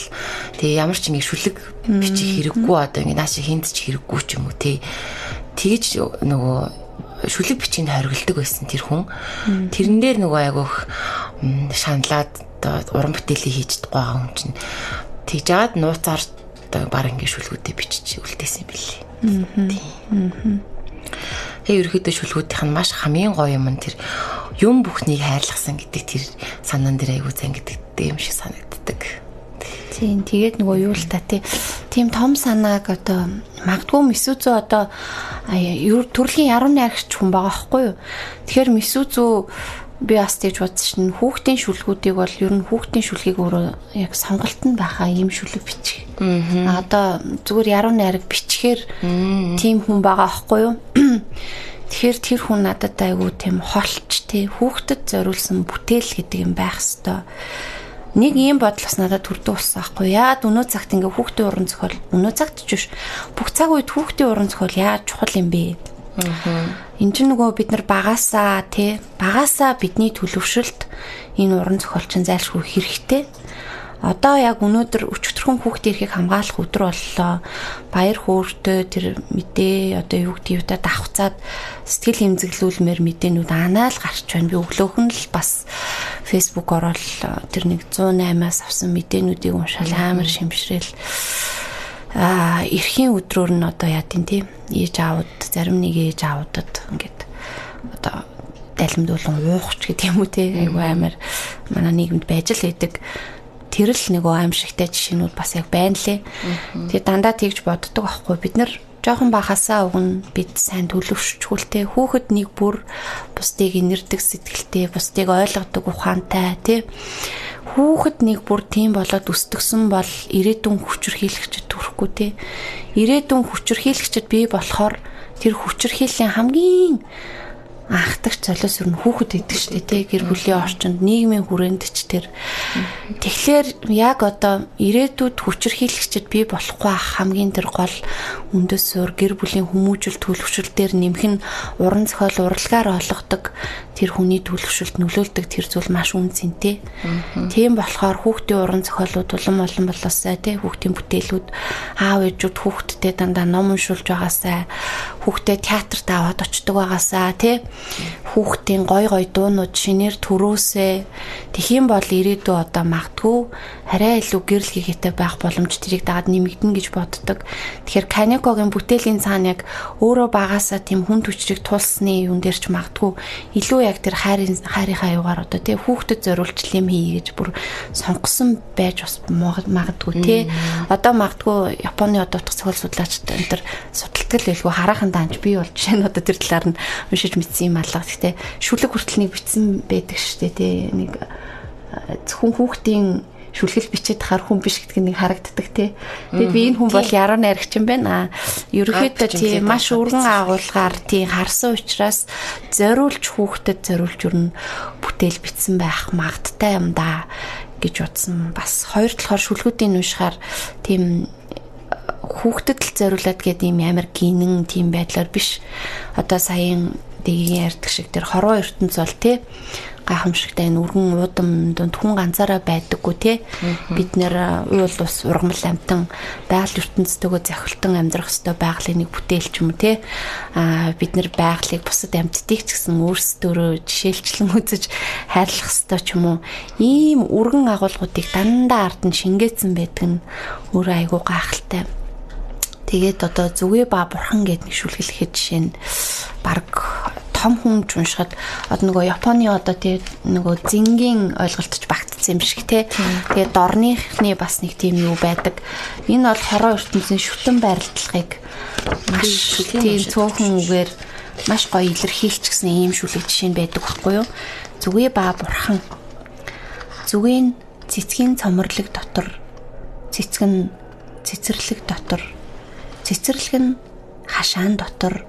Тий ямар ч ингээ шүлэг бичих хэрэггүй одоо ингээ нааши хинд ч хэрэггүй ч юм уу тий. Тэгж нөгөө шүлэг бичинд хоригддаг байсан тэр хүн. Тэрэн дээр нөгөө айгүйх шаналаад уран бүтээлээ хийж байгаа хүн чинь тэгж жаад нууцаар одоо баг ингэ шүлгүүдээ бичиж үлдээсэн юм билий. Тийм. Тэгээ ерөөдөө шүлгүүдийнх нь маш хамгийн гоё юм тэр юм бүхнийг хайрлахсан гэдэг тэр санаан дээр айгүй зан гэдэг юм шиг санагддаг. Тийм тэгээд нөгөө юу л та тийм том санааг одоо магадгүй Мисүзүү одоо төрлийн яруу найрагч хүн байгаа байхгүй юу. Тэгэхээр Мисүзүү би бас тийж бодсон шин хүүхдийн шүлгүүдийг бол ер нь хүүхдийн шүлгийг өөрөө яг сонголт нь байхаа ийм шүлэг бичих. Аа одоо зүгээр яруу найраг бичгээр тийм хүн байгаа байхгүй юу. Тэгэхээр тэр хүн надад айгүй тийм холч тий хүүхдэд зориулсан бүтээл гэдэг юм байх хэвээр нэг ийм бодлоос надад төрдөг болсон аахгүй. Яад өнөө цагт ингээ хүүхдийн уран зохиол? Өнөө цагт ч биш. Бүх цаг үед хүүхдийн уран зохиол яаж чухал юм бэ? Энд чинь нөгөө бид нар багасаа тий багасаа бидний төлөвшөлт энэ уран зохиолчин зайлшгүй хэрэгтэй. Одоо яг өнөөдөр өчтөрхөн хүүхдээ ирэхийг хамгаалах өдөр боллоо. Баяр хөөртэй тэр мэдээ одоо юу гэдэг юудаа давхцаад сэтгэл хэмзэглүүлмээр мэдээнүүд анаал гарч байна. Би өглөөх нь л бас фэйсбુક ороод тэр нэг 108-аас авсан мэдээнүүдийг уншаал амар шимшрээл а эрхийн өдрөөр нь одоо яа тийм тийм ээж аауд зарим нэг ээж аудад ингээд одоо далимдуулан уухч гэдэг юм уу те айгу амар манай нийгэмд байж л байдаг тэр л нөгөө аимшигтай жишээнүүд бас яг байна лээ. Тэгээ дандаа тэгж боддог аахгүй бид нар жоохон бахасаа өгн бид сайн төлөвшчгүүлтэй хүүхэд нэг бүр бусдыг инэрдэг сэтгэлтэй бусдыг ойлгодог ухаантай тий хүүхэд нэг бүр тийм болоод өсдөгсөн бол ирээдүйн хүчрхийлэгчд төрөхгүй те. Ирээдүйн хүчрхийлэгчд бий болохоор тэр хүчрхийллийн хамгийн анхдагч золиос юу хүүхэд идэг штэ тий гэр бүлийн орчинд нийгмийн хүрээнд ч тэр. Тэгэхээр яг одоо ирээдүйд хүчрхийлэгчд бий болохгүй хамгийн тэр гол үндэс суурь гэр бүлийн хүмүүжил төлөвшөл дээр нэмэх нь уран зохиол урлагаар олгодог тэр хүний төлөвшөлт нөлөөлдөг тэр зүйл маш үнцэнтэй. Тийм болохоор хүүхдийн уран зохиолууд улам олон болоосай тий хүүхдийн бүтээлүүд аав ээжүүд хүүхдтэй дандаа ном уншуулж байгаасай хүүхдээ театрт аваад очдог байгаасаа тий хүүхдийн гой гой дуунууд шинээр төрөөсэй тэгхийн бол ирээдүй одоо магтгүй арай илүү гэрэл хийгээтэй байх боломж тэрийг дагаад нэмэгдэнэ гэж боддог. Тэгэхээр Канекогийн бүтээлийн цаана яг өөрөө багасаа тийм хүн төчрийг тулсны юм дээр ч магтгүй илүү яг тэр хайрын хайрынхаа аюугаар одоо тий хүүхдэд зориулж лим хий гэж бүр сонгосон байж бас магадгүй тий. Одоо магадгүй Японы одоо утга цогцол судлаачд энэ төр судалдаг л байлгүй хараахан данж би бол жишээ нь одоо тэр талаар нь уншиж мэдсэн юм алга. Гэхдээ шүлэг хүртэл нэг битсэн байдаг шүү дээ тий. Нэг зөвхөн хүүхдийн шүлгэл бичээд хар хүн биш гэдг нэг харагддаг тий. Тэгээд би энэ хүн бол яруу найрагч юм байна. Ерөнхийдөө тий маш өргөн агуулгаар тий харсан учраас зориулж хүүхдэд зориулж өрнө бүтээл бичсэн байх магадтай юм да гэж утсан. Бас хоёр талаар шүлгүүдийн уншихаар тийм хүүхдэд л зориулаад гэдэг юм амар гинэн тийм байдлаар биш. Одоо саяын дэгийн ярьдаг шиг тэр хорвоо ертөнц бол тий гайхамшигтай энэ өргөн уудам донд хүн ганцаараа байдаггүй те. Бид нэр уул ус ургамал амтан байгаль ертөнцтэйгөө захиралтан амьдрах ёстой байгалийн нэг бүтээл ч юм уу те. А бид нэр байгалыг бусад амьтдыг ч гэсэн өөрсдөө жишээлчлэн үзэж хайрлах ёстой ч юм уу. Ийм өргөн агуулгуудыг дандаа ард нь шингээсэн байдаг нь өөрөө айгүй гайхалтай Тэгээд одоо зүгээ ба бурхан гэдэг нэг шүлгэлэхэд жишээ нь баг том хүн уншихад одоо нөгөө Японы одоо тий нөгөө зингийн ойлголтч багтцсан юм шиг те. Тэгээд дорныхны бас нэг тийм юу байдаг. Энэ бол хороо ертөнцийн шүтэн байрладлагыг маш тийм цөөхөн үгээр маш гоё илэрхийлч гэсэн ийм шүлэг жишээ байдаг байхгүй юу? Зүгээ ба бурхан. Зүгийн цэцгийн цомрлог дотор цэцэг нь цэцэрлэг дотор цэцэрлэг нь хашаан дотор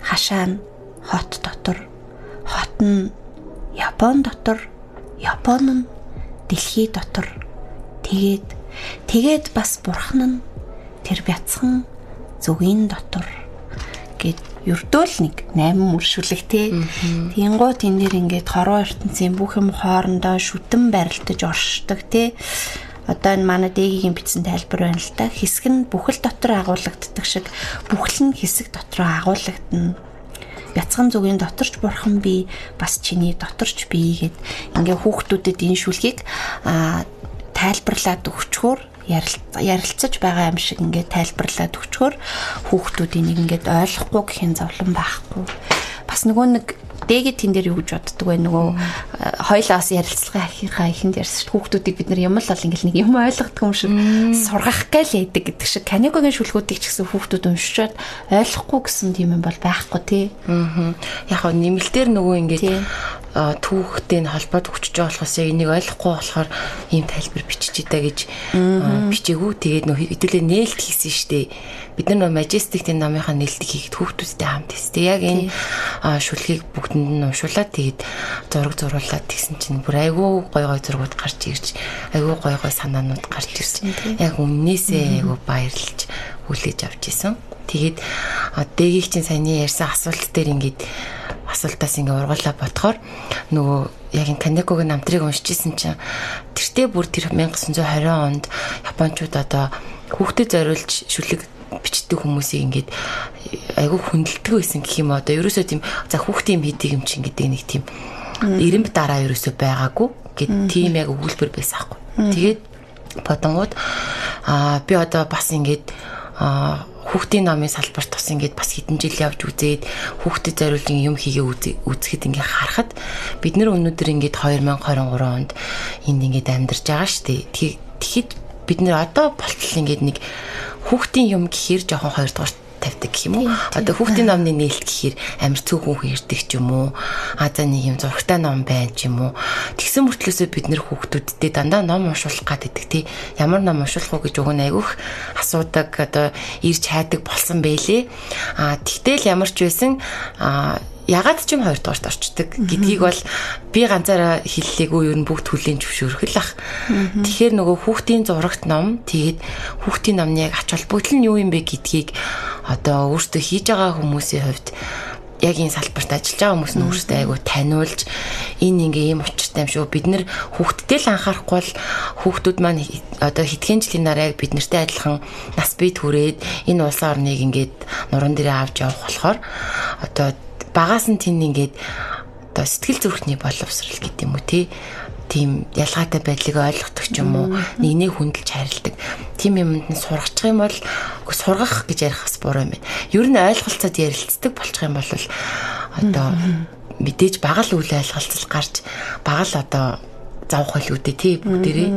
хашаа нь хот дотор хот нь Япон дотор Япон нь дэлхий дотор. Тэгээд тэгээд бас бурхан нь тэр бяцхан зүгийн дотор. Гэд ердөөл нэг 8 мөршүүлэг те. Тэнгуй тэн дээр ингээд хорвоо ертөнцийн бүх юм хоорондоо шүтэн барилдаж оршдог те одоо энэ манай дэгийн бичсэн тайлбар байна л та. Хэсэг нь бүхэл дотор агуулгаддаг шиг бүхэл нь хэсэг дотроо агуулгадана. Бяцхан зүгийн доторч бурхан би бас чиний доторч би гэд ингээ хүүхдүүдэд энэ шүлгийг а тайлбарлаад өгчхөөр ярилцаж байгаа юм шиг ингээд тайлбарлаад өгчхөөр хүүхдүүд энийг ингээд ойлгохгүй гэхин зовлон байхгүй. Бас нөгөө нэг дээгээ тэн дээр юу гэж боддөг вэ нөгөө хоёлаас ярилцлага ахихаа ихэнд ярьсан шүү хүүхдүүдийг бид нар юм л бол ингээл нэг юм ойлгохгүй юм шиг сургах гээл яадаг гэдэг шиг каникогийн шүлгүүдийг ч гэсэн хүүхдүүд уншичаад ойлгохгүй гэсэн тийм юм бол байхгүй тий. Аа. Яг нь нэмэлтээр нөгөө ингээд түүхтэй нь холбоод өгчөж байгаа болохоос энийг ойлгохгүй болохоор ийм тайлбар бичиж идэ гэж бичээгүү. Тэгээд нөх хэдүүлээ нээлт хийсэн штеп. Бид нар нөө Majestic-ийн номынхаа нээлтийг хийхэд хүүхдүүдтэй хамт хийстэй. Яг энэ шүлгийг бүгдэнд нь уншуулад тэгээд зураг зурулаад тэгсэн чинь бүр айгүй гой гой зургууд гарч ирж айгүй гой гой санаанууд гарч ирсэн. Яг өмнөөсөө айгүй баярлж хүлээж авч исэн. Тэгээд дэгийг чинь саяны ярьсан асуулт дээр ингээд асуултаас ингээ ургуулаа бодохоор нөгөө яг энэ Канекогийн намтрыг уншижсэн чинь тэртээ бүр тэр 1920 онд Япончууд одоо хүүхдэд зориулж шүлэг бичдэг хүмүүсийг ингээд айгүй хүндэлдэг байсан гэх юм одоо ерөөсөө тийм за хүүхдийн мэдийг юм чинь гэдэг нэг тийм эрэмб дараа ерөөсөө байгаагүй гэд тийм яг өгүүлбэр байсан аахгүй. Тэгээд бодонгууд аа би одоо бас ингээд аа хүүхдийн намын салбарт бас ингээд бас хэдэн жил явж үзээд хүүхдэд зориулж юм хийгээ үзэхэд ингээд харахад бид нэр өнөөдөр ингээд 2023 онд энд ингээд амьдарч байгаа шүү дээ. Тэгэхэд бид нэр одоо болтол ингээд нэг хүүхдийн юм гэхээр жоохон хоёрдугаар тавьдаг гэх юм уу. Одоо хүүхдийн номны нээлт гэхээр амир цөөхөн хэрдэг ч юм уу. А за нэг юм зургтай ном байна ч юм уу. Тэгсэн мөртлөөсөө бид нэр хүүхдүүдтэй дандаа ном уншуулах гэдэг тий. Ямар ном уншуулах уу гэж өгөн айгүйх асуудаг одоо ирж хайдаг болсон бэлээ. А тэгтэл ямар ч байсан а ягаад ч юм хоёр дугаарт орчдөг гэдгийг бол би ганцаараа хэллээгүй юу бүгд хүлийн зөвшөөрөх л ах. Тэгэхээр нөгөө хүүхдийн зурагт ном тэгээд хүүхдийн номны яг ач холбогдол нь юу юм бэ гэдгийг одоо өөртөө хийж байгаа хүмүүсийн хувьд яг энэ салбарт ажиллаж байгаа хүмүүс нь өөрсдөө айгу таниулж энэ ингээ ийм учиртай юм шүү. Бид нэр хүүхдтэй л анхаарахгүй бол хүүхдүүд маань одоо хэдхэн жилийн дараа яг бид нартэй адилхан нас бий түрээд энэ улсын орныг ингээд нуран дээрээ авч явах болохоор одоо багаас нь тэнд ингээд одоо сэтгэл зүрхний боловсрал гэдэг юм уу тий? Тийм ялгаатай байдлыг ойлгодог ч юм уу нэг нэг хүндэлж харилдаг тийм юмд нь сургачих юм бол сургах гэж ярих бас буруу юм байна. Ер нь ойлголцоод ярилцдаг болчих юм бол одоо мэдээж бага л үйл ойлголцол гарч бага л одоо завх хөл үүдээ тий бүгдээрээ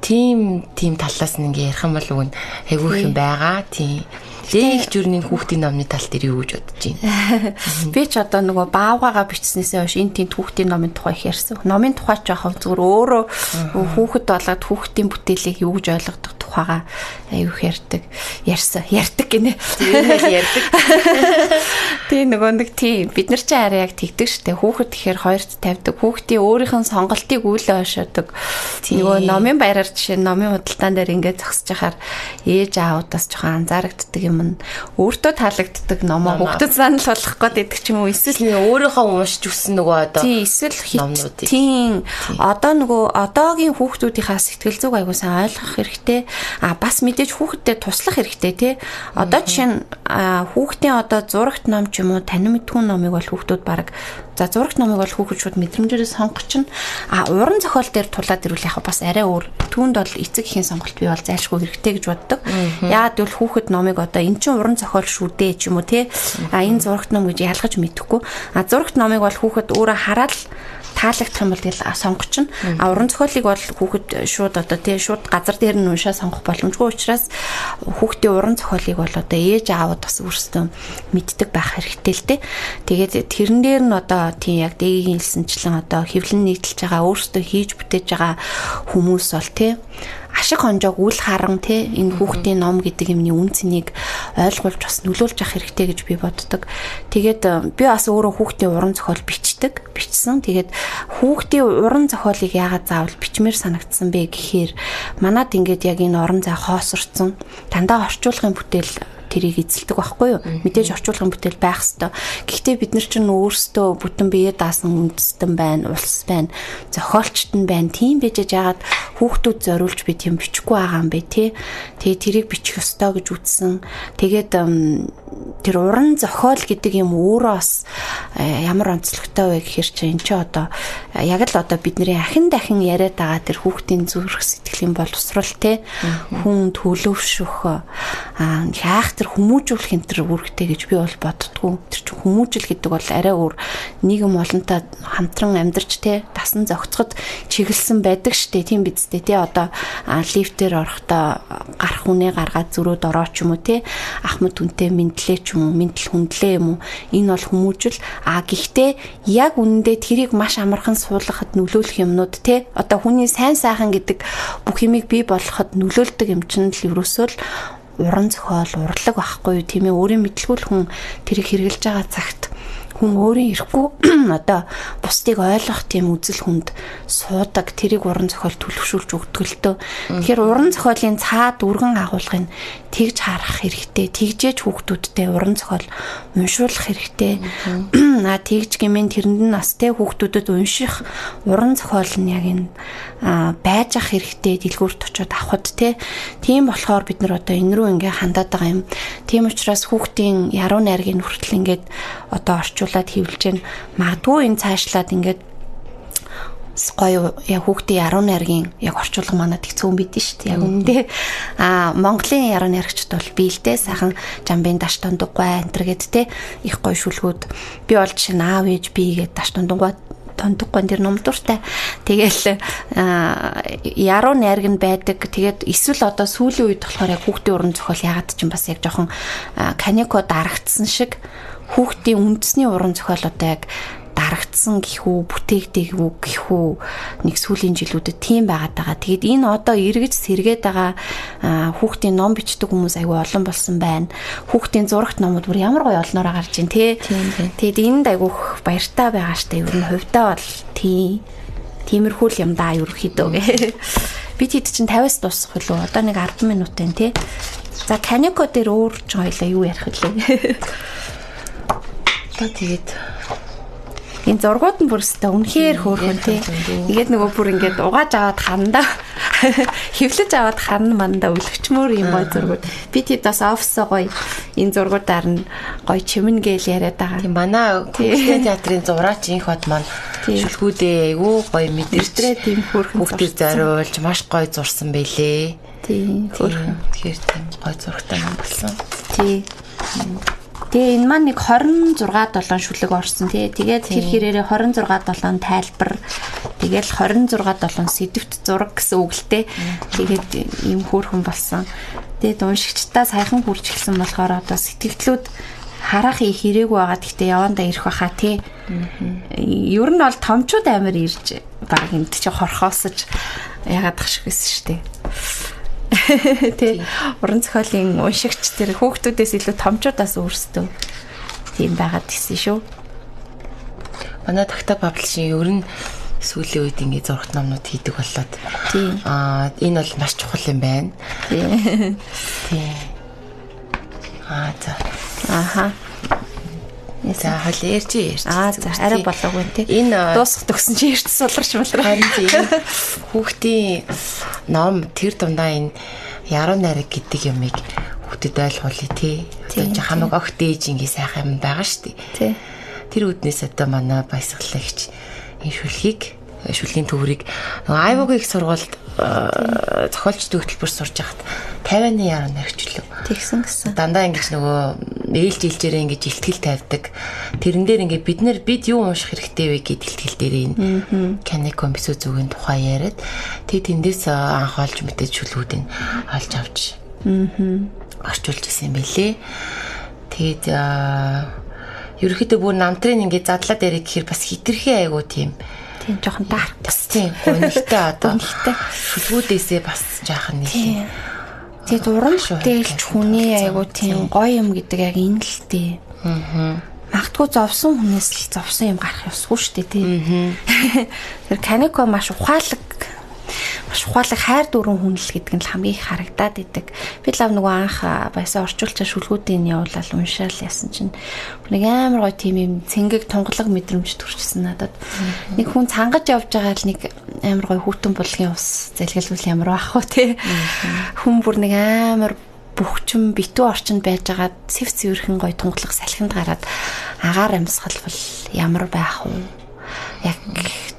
тийм тийм талаас нь ингээ ярих юм бол айгүй их юм байгаа тийм Лех жүрний хүүхдийн номны тал дээр юу гэж бодож байна? Би ч одоо нөгөө баавгаагаа бичснээсээ хойш энэ тийм хүүхдийн номын тухай их ярьсан. Номын тухай ч яхав зүгээр өөрөө хүүхэд болоод хүүхдийн бүтээлийг юу гэж ойлгодог тухайга аюух ярьдаг. Ярьсан. Ярьдаг гинэ. Ярьдаг. Тийм нөгөө нэг тийм бид нар ч арай яг тэгдэг штэ. Хүүхэд тэгэхээр хоёрт тавьдаг. Хүүхдийн өөрийнх нь сонголтыг үйлээ хошоодог. Нөгөө номын баяраар жишээ номын худалдаан дээр ингээд зогсож хахаар ээж аавудаас жоохон анзаарагддаг юм нь өөртөө таалагддаг номоо хүүхдэд санал болгох гээд идэх ч юм уу эсвэл өөрийнхөө уншиж өссөн нөгөө одоо тийм эсвэл тийм одоо нөгөө одоогийн хүүхдүүдийнхаа сэтгэл зүг аягүй сайн ойлгох хэрэгтэй а бас мэдээж хүүхдэд туслах хэрэгтэй тий одоо жишээ нь хүүхдийн одоо зурагт ном ч юм уу танин мэдхүүн номыг бол хүүхдүүд баг За зурагт номыг бол хүүхэд шууд мэдрэмжээрээ сонгох чинь а уран зохиол дээр тулаад ирвэл яг бас арай өөр. Түүнд бол эцэг эхийн сонголт бий бол зайлшгүй хэрэгтэй гэж боддог. Яагаад гэвэл хүүхэд номыг одоо эн чинь уран зохиол шүү дээ ч юм уу те. А энэ зурагт ном гэж ялгаж мэдэхгүй. А зурагт номыг бол хүүхэд өөрөө хараад таалагдах юм бол тэгэл сонгоч нь а уран зохиолыг бол хүүхэд шууд одоо тий шууд газар дээр нь уншаа сонгох боломжгүй учраас хүүхдийн уран зохиолыг бол одоо ээж аавд бас өөрсдөө мэддэг байх хэрэгтэй л дээ. Тэгээд тэрэн дээр нь одоо тий яг дэгийн хэлсэнчлэн одоо хэвлэн нийтэлж байгаа өөрсдөө хийж бүтээж байгаа хүмүүс бол тий ашиг хонжоог үл харан те энэ хүүхдийн ном гэдэг юмны үн цэнийг ойлгуулж бас нөлөөлж авах хэрэгтэй гэж би боддог. Тэгээд э, би бас өөрөө хүүхдийн уран зохиол бичдэг, бичсэн. Тэгээд хүүхдийн уран зохиолыг яагаад заавал бичмээр санагдсан бэ гэхээр манад ингээд яг энэ орон зай хоосорцсон дандаа орчуулгын бүтээл тэрийг эзэлдэг байхгүй юу? Мэдээж орчуулгын бүтээл байх хэвээр. Гэхдээ бид нар чинь өөрсдөө бүтэн биеэ даасан үндэстэн байна, улс байна, зохиолчт нь байна. Тийм байж яагаад хүүхдүүд зориулж би тийм бичихгүй байгаа юм бэ те? Тэгээ тэрийг бичих ёстой гэж үзсэн. Тэгээд тэр уран зохиол гэдэг юм өөрөө бас э, ямар онцлогтой вэ гэхээр чи эн чи одоо яг л одоо бидний ахин дахин яриад байгаа тэр хүүхдийн зүрх сэтгэлийн боловсрал те хүн төлөвшөх аа хайх тэр хүмүүжүүлэх энэ тэр үүрэгтэй гэж би бол боддгоо. Тэр чинь хүмүүжил гэдэг бол арай өөр нийгэм олонтой хамтран амьдарч те дасан зохицоход чиглэсэн байдаг штэ. Тийм биз дээ те. Одоо лифтээр орохдоо гарах хүнээ гаргаад зөрөөд ороо ч юм уу те ахмад хүнтэй мэдлээ ч юм уу мэдлэл хүндлээ юм уу. Энэ бол хүмүүжил. А гэхдээ яг үнэндээ тэрийг маш амархан суулгахад нөлөөлөх юмнууд те. Одоо хүний сайн сайхан гэдэг бүх юмыг бий болгоход нөлөөлдөг юм чинь л ерөөсөө л уран зохиол урлаг байхгүй тийм ээ өөрийн мэдлгүй хүн тэрийг хэрэгжилж байгаа цагт хүн өөрийн ирэхгүй одоо бус бусдыг ойлгох тийм үзэл хүнд суудаг тэрийг уран зохиол төлөвшүүлж өгдөг л дөө. Тэгэхээр уран зохиолын цаад үргэн агуулгыг тэгж харах хэрэгтэй. Тэгжээж хүүхдүүдтэй уран зохиол уншуулах хэрэгтэй. Аа тэгж гэмээр тэрэнд нь настай хүүхдүүдэд унших уран зохиол нь яг энэ байж ах хэрэгтэй дэлгүүрт очиод авахд те. Тийм болохоор бид нар одоо энэ рүү ингээ хандаад байгаа юм. Тийм учраас хүүхдийн яруу найргийн хүртэл ингээд одоо орчуулад хөвлөж гэн магадгүй энэ цаашлаад ингээд гоё яг хүүхдийн яруу найргийн яг орчуулга манад их цөөн бид нь шүү дээ. Яг үнэндээ. Аа Монголын яруу найрагчд бол биэлдээ сайхан жамбын даш тундуггүй антер гэд те их гоё шүлгүүд. Би бол жишээ нь аав ээж би гэд даш тундуггүй тондоггүй тэр номдуртай. Тэгэл яруу найраг нь байдаг. Тэгээд эсвэл одоо сүүлийн үед болохоор яг хүүхдийн уран зохиол ягаад ч юм бас яг жоохон канико дарагдсан шиг хүүхдийн үндэсний уран зохиол одоо яг дарагдсан гэхүү бүтээгдэг үү гэхүү нэг сүүлийн жилүүдэд тийм байгаад байгаа. Тэгэд энэ одоо эргэж сэргээд байгаа хүүхдийн ном бичдэг хүмүүс аягүй олон болсон байна. Хүүхдийн зурагт номууд бүр ямар гоё олноороо гарч ийн тий. Тэгэд энд аягүй баяртай байгаа штэ. Ер нь хувьдаа бол тий. Тиймэрхүү л юм да ерөөхдөө гэ. Бид хэд чинь 50-аас дуусах хөлөө. Одоо нэг 10 минутын тий. За канико дээр өөр ч хоёлаа юу ярих вүлээ. Одоо тэгээд энэ зургууд нь бүр өстэй үнэхээр хөөрхөн тий. Тэгээд нөгөө бүр ингээд угааж аваад ханда хевлэж аваад харна манда өлгчмөр юм гой зургууд. Би тэд бас офисоо гоё энэ зургуудаар нь гоё чимэн гээл яриад байгаа. Тийм манай Көлтэй театрын зураач инх бод маань шүлгүүдээ айгүй гоё мэдэрчрээ тийм хөөрхөн бүгдийг зориулж маш гоё зурсан байлээ. Тийм хөөрхөн. Тэгэхээр тийм гоё зурагтай юм болсон. Тийм. Тэгээ энэ маань нэг 26 7 шүлэг орсон тий. Тэгээд тэр хэрээрээ 26 7 тайлбар тэгэл 26 7 сэдвт зураг гэсэн үг л те. Тэгээд ийм хөөрхөн болсон. Тэгээд уншигчдаа саяхан хүрч гисэн болохоор одоо сэтгэлдлүүд харах их хэрэг байгаа гэхдээ явандаа ирэх баха тий. Ер нь бол томчууд амар ирж баг энд чи хорхоосож ягаад тах шиг байсан шүү дээ. Тэ уран зохиолын уншигч тэр хүүхдүүдээс илүү томчуудаас өөрсдөө тийм байгаад гисэн шүү. Манай такта паблишинг ер нь сүүлийн үед ингээ зурагт номнууд хийдэг боллоо. Тийм. Аа энэ бол маш чухал юм байна. Тийм. Тийм. Аа за. Аха. За хоол ярьж ярьж. Аа за арай болоогүй тий. Энэ дуусах төгсөн чи эрт суларч малраа. харин тийм хүүхдийн ном тэр дундаа энэ яруу найраг гэдэг юмыг хүүхдэд ойлгуулъя тий. Одоо чи хамаг огт ээж ингээ сайхан юм байгаа шүү дээ. Тий. Тэр үднээс одоо манай баясгалагч энэ шүлхийг шүлгийн төврийг нөгөө айвуугийн их сургуульд зохиолчдын хөтөлбөр сурж хахад 50-ны яруу найрагчлаа. Тэгсэн гэсэн. Дандаа ингэж нөгөө ээлж ээлжээрээ ингэж ихтгэл тавьдаг. Тэрэн дээр ингээ бид нэр бид юу унших хэрэгтэй вэ гэд ихтгэл дээр энэ Канеко бисүү зүгийн тухай яриад тэг тэндээс анх олж мэдээж шүлгүүдийг олж авч орчуулж исэн юм билэ. Тэгээд ерөөхдөө бүр намтрын ингээ задлаад ярих гэхээр бас хитрхи айгу тийм Тийм жоохон дарк. тийм гонигтай одоо шүлгүүдээсээ бас жаахан нэг юм Тэгээд уран бүтээлч хүний айгу тийм гоё юм гэдэг яг энэ л дээ. Аа. Магадгүй зовсон хүнээс л зовсон юм гарах ёсгүй шүү дээ тий. Тэр Канеко маш ухаалаг маш ухаалаг хайр дүүрэн хүнэл гэдэг нь л хамгийн их харагдаад идэг. Би лав нөгөө анх баясаа орчуулчаа шүлгүүдийн явуулаад уншаал ясан чинь нэг амар гоё тийм юм цэнгэг тунгалаг мэдрэмж төрчихсөн надад. Нэг хүн цангаж явж байгаа л нэг амар гоё хүүтэн булгийн ус зэлгэлвэл ямар бах вэ те. Хүн бүр нэг амар бөхчм битүү орчинд байж байгаа цэв цэвэрхэн гоё тунгалаг салхинд гараад агаар амьсгал бол ямар байх вэ? Яг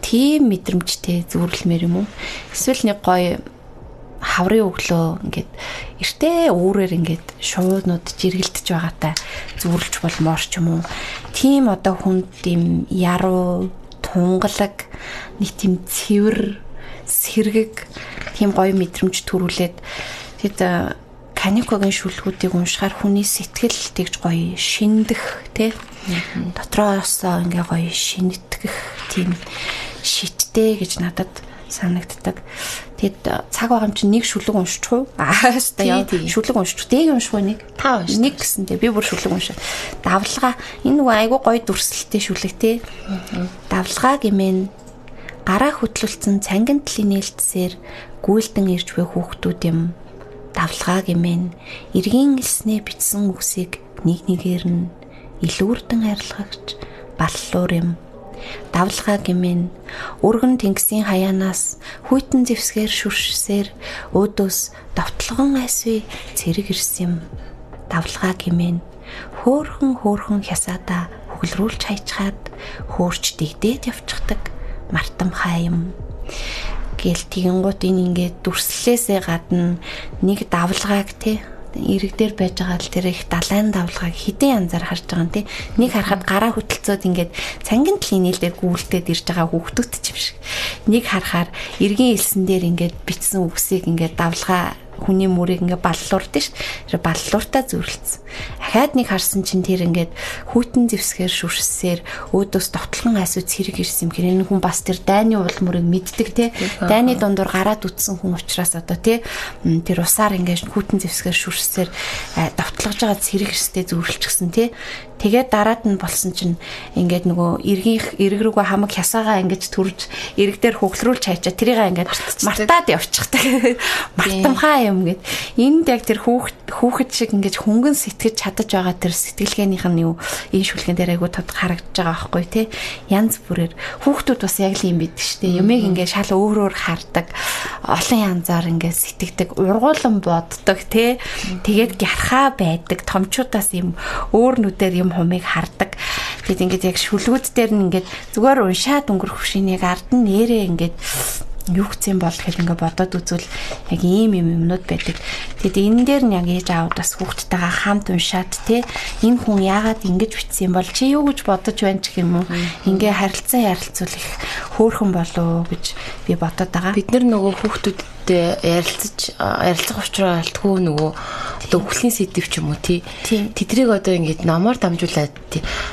тийм мэдрэмжтэй зүрлэмээр юм уу? Эсвэл нэг гоё хаврын өглөө ингээд эртээ өөрөөр ингээд шууднууд жиргэлдэж байгаатай зүрлж болмоор ч юм уу. Тийм одоо хүнд тийм яруу тунгалаг нэг тийм цэвэр сэргэг тийм гоё мэдрэмж төрүүлээд тэгэд Каникогийн шүлгүүдийг уншихаар хүний сэтгэл тэгж гоё шиндэх тий дотроосоо ингээ гоё шинэтгэх тийм шиттэй гэж надад санагддаг. Тэгэд цаг байгаа юм чинь нэг шүлэг уншчих уу? Аа хэвээ яа шүлэг уншчих. Дээг унших уу нэг? Та унш. Нэг гэсэнтэй би бүр шүлэг уншаа. Давлгаа энэ нөгөө айгу гоё дүрслэлтэй шүлэг те. Давлгаа гэмээн гараа хөтлөлцөн цангин тлын нээлтсээр гүйлдэн ирж буй хүүхдүүд юм. Давлгаа гэмээн эргийн элснээ бичсэн үгсийг нэг нэгээр нь илүүрдэн арилгагч баллуур юм давлгаа гимэн өргөн тэнгисийн хаяанаас хүйтэн зевсгээр шүршсээр өөдөөс довтлогон айсви цэрэг ирсэн юм. Давлгаа гимэн хөөхөн хөөхөн хясаада хөглрүүлж хайчхаад хөөрч дэгдээд явчихдаг мартам хаим гэл тэгэнгუთ энэ ингээд дүрслэлээсээ гадна нэг давлгааг те ирэг дээр байж байгаа л тэр их далайн давлгааг хідэн янзаар харж байгаа юм тий. Нэг харахад гараа хөтөлцөөд ингээд цангин тлын нийлдээр гүйлдээд ирж байгаа хүүхдүүд ч юм шиг. Нэг харахаар эргийн элсэн дээр ингээд бичсэн үгсийг ингээд давлгаа хүний мөрийг ингээ баллуурд нь шүү. Баллууртаа зүрлцсэн. Ахаад нэг харсан чинь тэр ингээд хүүтэн зевсгээр шүршсээр өөдөөс довтлон асууц хэрэг ирсэн юм хэрэг энэ хүн бас тэр дайны уул мөрийг мэддэг те. Дайны дундуур гараад үтсэн хүн учраас одоо те тэр усаар ингээд хүүтэн зевсгээр шүршсээр довтлогж байгаа зэрэг өстэй зүрлчихсэн те. Тэгээд дараад нь болсон чинь ингээд нөгөө эргийнх эрг рүүгээ хамаг хясаагаа ингээд төрж эрг дээр хөглөрүүлж хайчаа тэрийг ингээд мартаад явчихдаг. Мартамхаа юм гэд. Энд яг тэр хүүхэд хүүхэд шиг ингээд хөнгөн сэтгэж чадаж байгаа тэр сэтгэлгээнийх нь юу энэ шүлгэн дээр айгу тод харагдаж байгаа байхгүй тий. Янз бүрээр хүүхдүүд бас яг л юм бид штэ. Юмэг ингээд шал өөрөөр хардаг. Олон янзаар ингээд сэтгэдэг, ургуулan боддог тий. Тэгээд гярхаа байдаг. Томчуудаас юм өөр нүдээр юм хумыг хардаг. Тэгэд ингээд яг шүлгүүд дээр нь ингээд зүгээр уншаад өнгөрөх шинийг ард нь нэрээ ингээд юу гэсэн бол гэхэл ингээ бодоод үзвэл яг ийм юм юмнууд байдаг. Тэгэд энэ дээр нь яг ээж аав бас хүүхдтэйгээ хамт уншаад те энэ хүн яагаад ингэж битсэн бол чи юу гэж бодож байна ч юм уу ингээ харилцан ярилцвал их хөөрхөн болов гэж би бодоод байгаа. Бид нар нөгөө хүүхдүүд хүүхдтэй ярилцаж ярилцах учраа алтгүй нөгөө одоо өхлийн сэдв ч юм уу тий. Тэдрийг одоо ингээд номоор дамжуулаад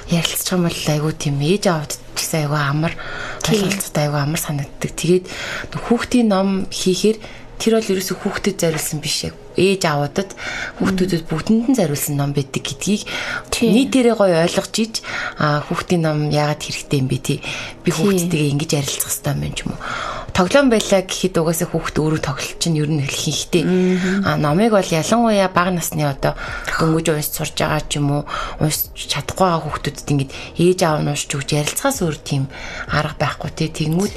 ярилцчих юм бол айгүй тийм ээж аавд гэсэн айгүй амар ойлголцтой айгүй амар санагддаг. Тэгээд хүүхдийн ном хийхээр тэр бол ерөөсө хүүхдэд зориулсан биш яг ээж аавуудад хүүхдүүдэд бүгдэнд нь зориулсан ном байдаг гэдгийг нийтээрээ гоё ойлгож иж хүүхдийн ном яагаад хэрэгтэй юм бэ тий? Би хүүхдтэйгээ ингэж ярилцах хэрэгтэй юм ч юм уу тоглоом байлаа гэхэд угаасаа хүүхд өөрөө тоглолт чинь ер нь хэлхийхтэй. А номыг бол ялангуяа бага насны одоо дөнгөж уншиж сурж байгаа ч юм уу уншиж чадахгүй байгаа хүүхдүүдэд ингэж ээж аав нь уншиж өгч ярилцахаас өөр тийм арга байхгүй тий. Тэнгүүд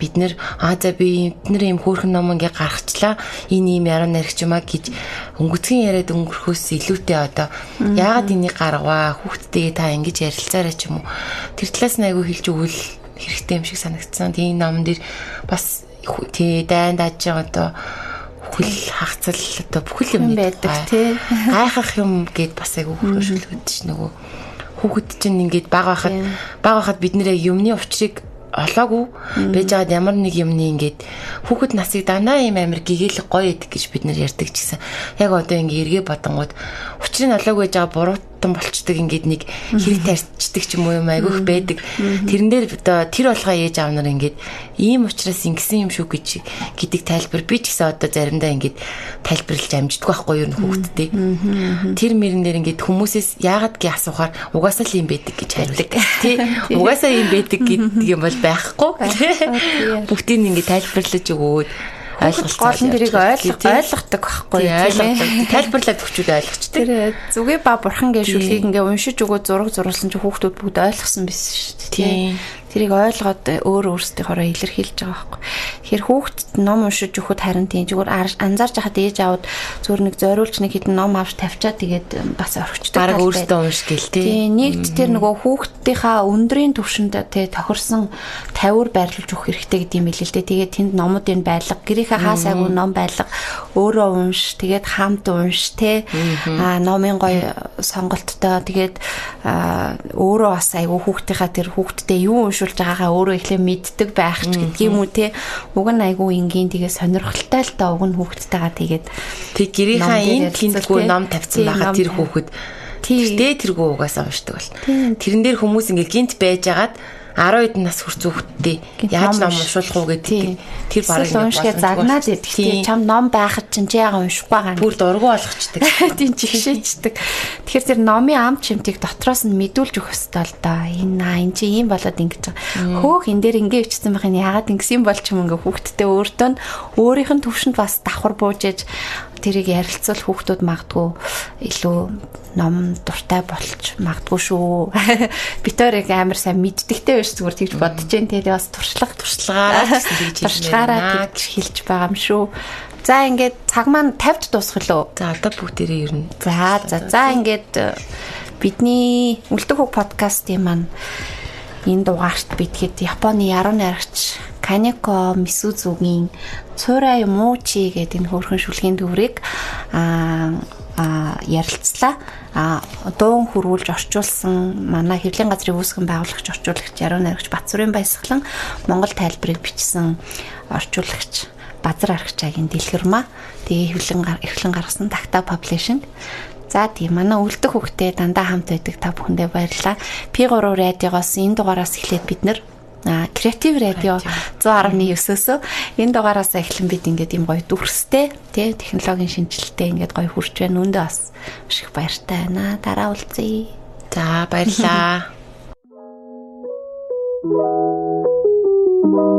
бид нэр аа за би эдгээр юм хөөрхөн ном ингээ гаргачлаа. Энэ юм яруу наригч юмаа гэж өнгөцгөн яриад өнгөрөхөөс илүүтэй одоо яагаад энийг гаргаваа хүүхдтэйгээ та ингэж ярилцаарай ч юм уу. Тэр талаас нь айгүй хэлж өгвөл хэрэгтэй юм шиг санагдсан. Тийм номон дээр бас тий дайн дааж байгаа одоо хөл хагцал одоо бүхэл юм байдаг тий. гайхах юм гээд бас айгүй хөөрхөлгөд ш нөгөө хүүхэд чинь ингээд баг байхад баг байхад бид нэр юмны учрыг олоогүй. Байжгаад ямар нэг юмны ингээд хүүхэд насыг дандаа юм амир гэгээлэг гоё идэх гэж бид нар ярьдаг ч гэсэн. Яг одоо ингээ эргээ бодонгууд учрыг олоогүй байж байгаа буруу хатан болчдөг ингээд нэг хэрэг тарьчдаг ч юм уу юм айгүйх байдаг. Тэрэн дээр одоо тэр болгоо ээж аав нар ингээд ийм учраас ингэсэн юм шүү гэж гэдэг тайлбар би ч гэсэн одоо заримдаа ингээд тайлбарлаж амждаг байхгүй юу хүүхдтэй. Тэр мөрөн дээр ингээд хүмүүсээс яагаад гээ асуухаар угаасаа л юм байдаг гэж хариулдаг. Тий. Угаасаа юм байдаг гэдэг юм бол байхгүй. Бүгдийг ингээд тайлбарлаж өгөөд ойлголт гол нь тэрийг ойлгодог байхгүй юу тайлбарлаад өгчүүд ойлгочтой. Тэр зүгээ ба бурхан гэж шүлгийг ингээ уншиж өгөө зураг зурулсан чи хүүхдүүд бүгд ойлгосон биш шүү дээ. Тэрийг ойлгоод өөр өөрсдийнхоороо илэрхийлж байгаа байхгүй. Тэгэхээр хүүхдэд ном уншиж өгөхөд харин тийм зүгээр анзаарч хахад ээж аауд зүгээр нэг зориулж нэг хэдэн ном авч тавьчаад тэгээд бас орхичдаг. Бараг өөртөө унш гэл тий. Нэгд тэр нөгөө хүүхдийнхаа өндрийн төвшөнд тий тохирсон тавиур байрлуулж өгөх хэрэгтэй гэдэг юм билээ л дээ. Тэгээд тэнд номуудын байлга, гэрийнхээ хаасаагүй ном байлга, өөрөө унш, тэгээд хамт унш тий. Аа номын гоё сонголттой тэгээд өөрөө бас айгүй хүүхдийнхаа тэр хүүхдтэй юу уншуулж байгаагаа өөрөө эхлээ мэддэг байх ч гэдэг юм уу те. Уг нь айгүй энгийн тэгээ сонирхолтой л та уг нь хүүхдтэйгаа тэгээд тэг гэрийнхаа энэ тэмдэггүй ном тавьсан байхад тэр хүүхэд. Тэрдээ тэргүй угаасаа уншдаг бол. Тэрэн дээр хүмүүс ингээд гинт байжгаад 10 хэдэн нас хүрч хүүхдтэй яаж ном уншуулах уу гэдэг тэр барыг уншихаа загнаад идэхтэй чам ном байхад чинь чи яга уншихгүй байгаа бүр дургу болгочдөг тийм жигшээчдэг тэгэхээр тэр номын ам чимтийг дотроос нь мэдүүлж өгөх ёстой л доо энэ наа энэ чи ийм болоод ингэж байгаа. Хөөх энэ дээр ингэ ичсэн байх нь ягаад ингэсэн болж юм ингээ хүүхдтэй өөртөө өөрийнх нь төвшөнд бас давхар бууж ээж тэрийг ярилцвал хүүхдүүд магадгүй илүү ном дуртай болж магадгүй шүү. Битэрийг амар сайн мэддэгтэй байж зүгээр тэгж бодож जैन тэгээ бас туршлага туршлагаараа туршлагаараа тэгж хэлж байгаа юм шүү. За ингээд цаг маань 50-д дуусах лөө. За одоо бүгдээрээ ер нь. За за за ингээд э, бидний үлдэх хөг подкастын маань энэ дугаарт битгэд Японы яруу найрагч Канеко Мисузугийн цуурай муучи гэдэг энэ хөөрхөн шүлгийн төврийг аа ярилцлаа. А дуун хөрвүүлж орчуулсан манай хэвлэлийн газрын үүсгэн байгуулагч орчуулагч Яруу найрагч Батсүрийн баясгалан Монгол тайлбарыг бичсэн орчуулагч Базар архичаагийн дэлгэрмаа. Тэгээ хэвлэн эхлэн гаргасан Такта Publishing За тийм манай үлдэх хөвгтэй дандаа хамт байдаг та бүхэндээ баярлалаа. P3 радиогоос энэ дугаараас эхлээд бид нэр креатив радио 119-өөс энэ дугаараас эхлэн бид ингээд юм гоё дүрстэй тий технологийн шинжилэлтэй ингээд гоё хурж байна өндөө бас их баяртай байна. Дараа уулзъя. За баярлаа. Thank you.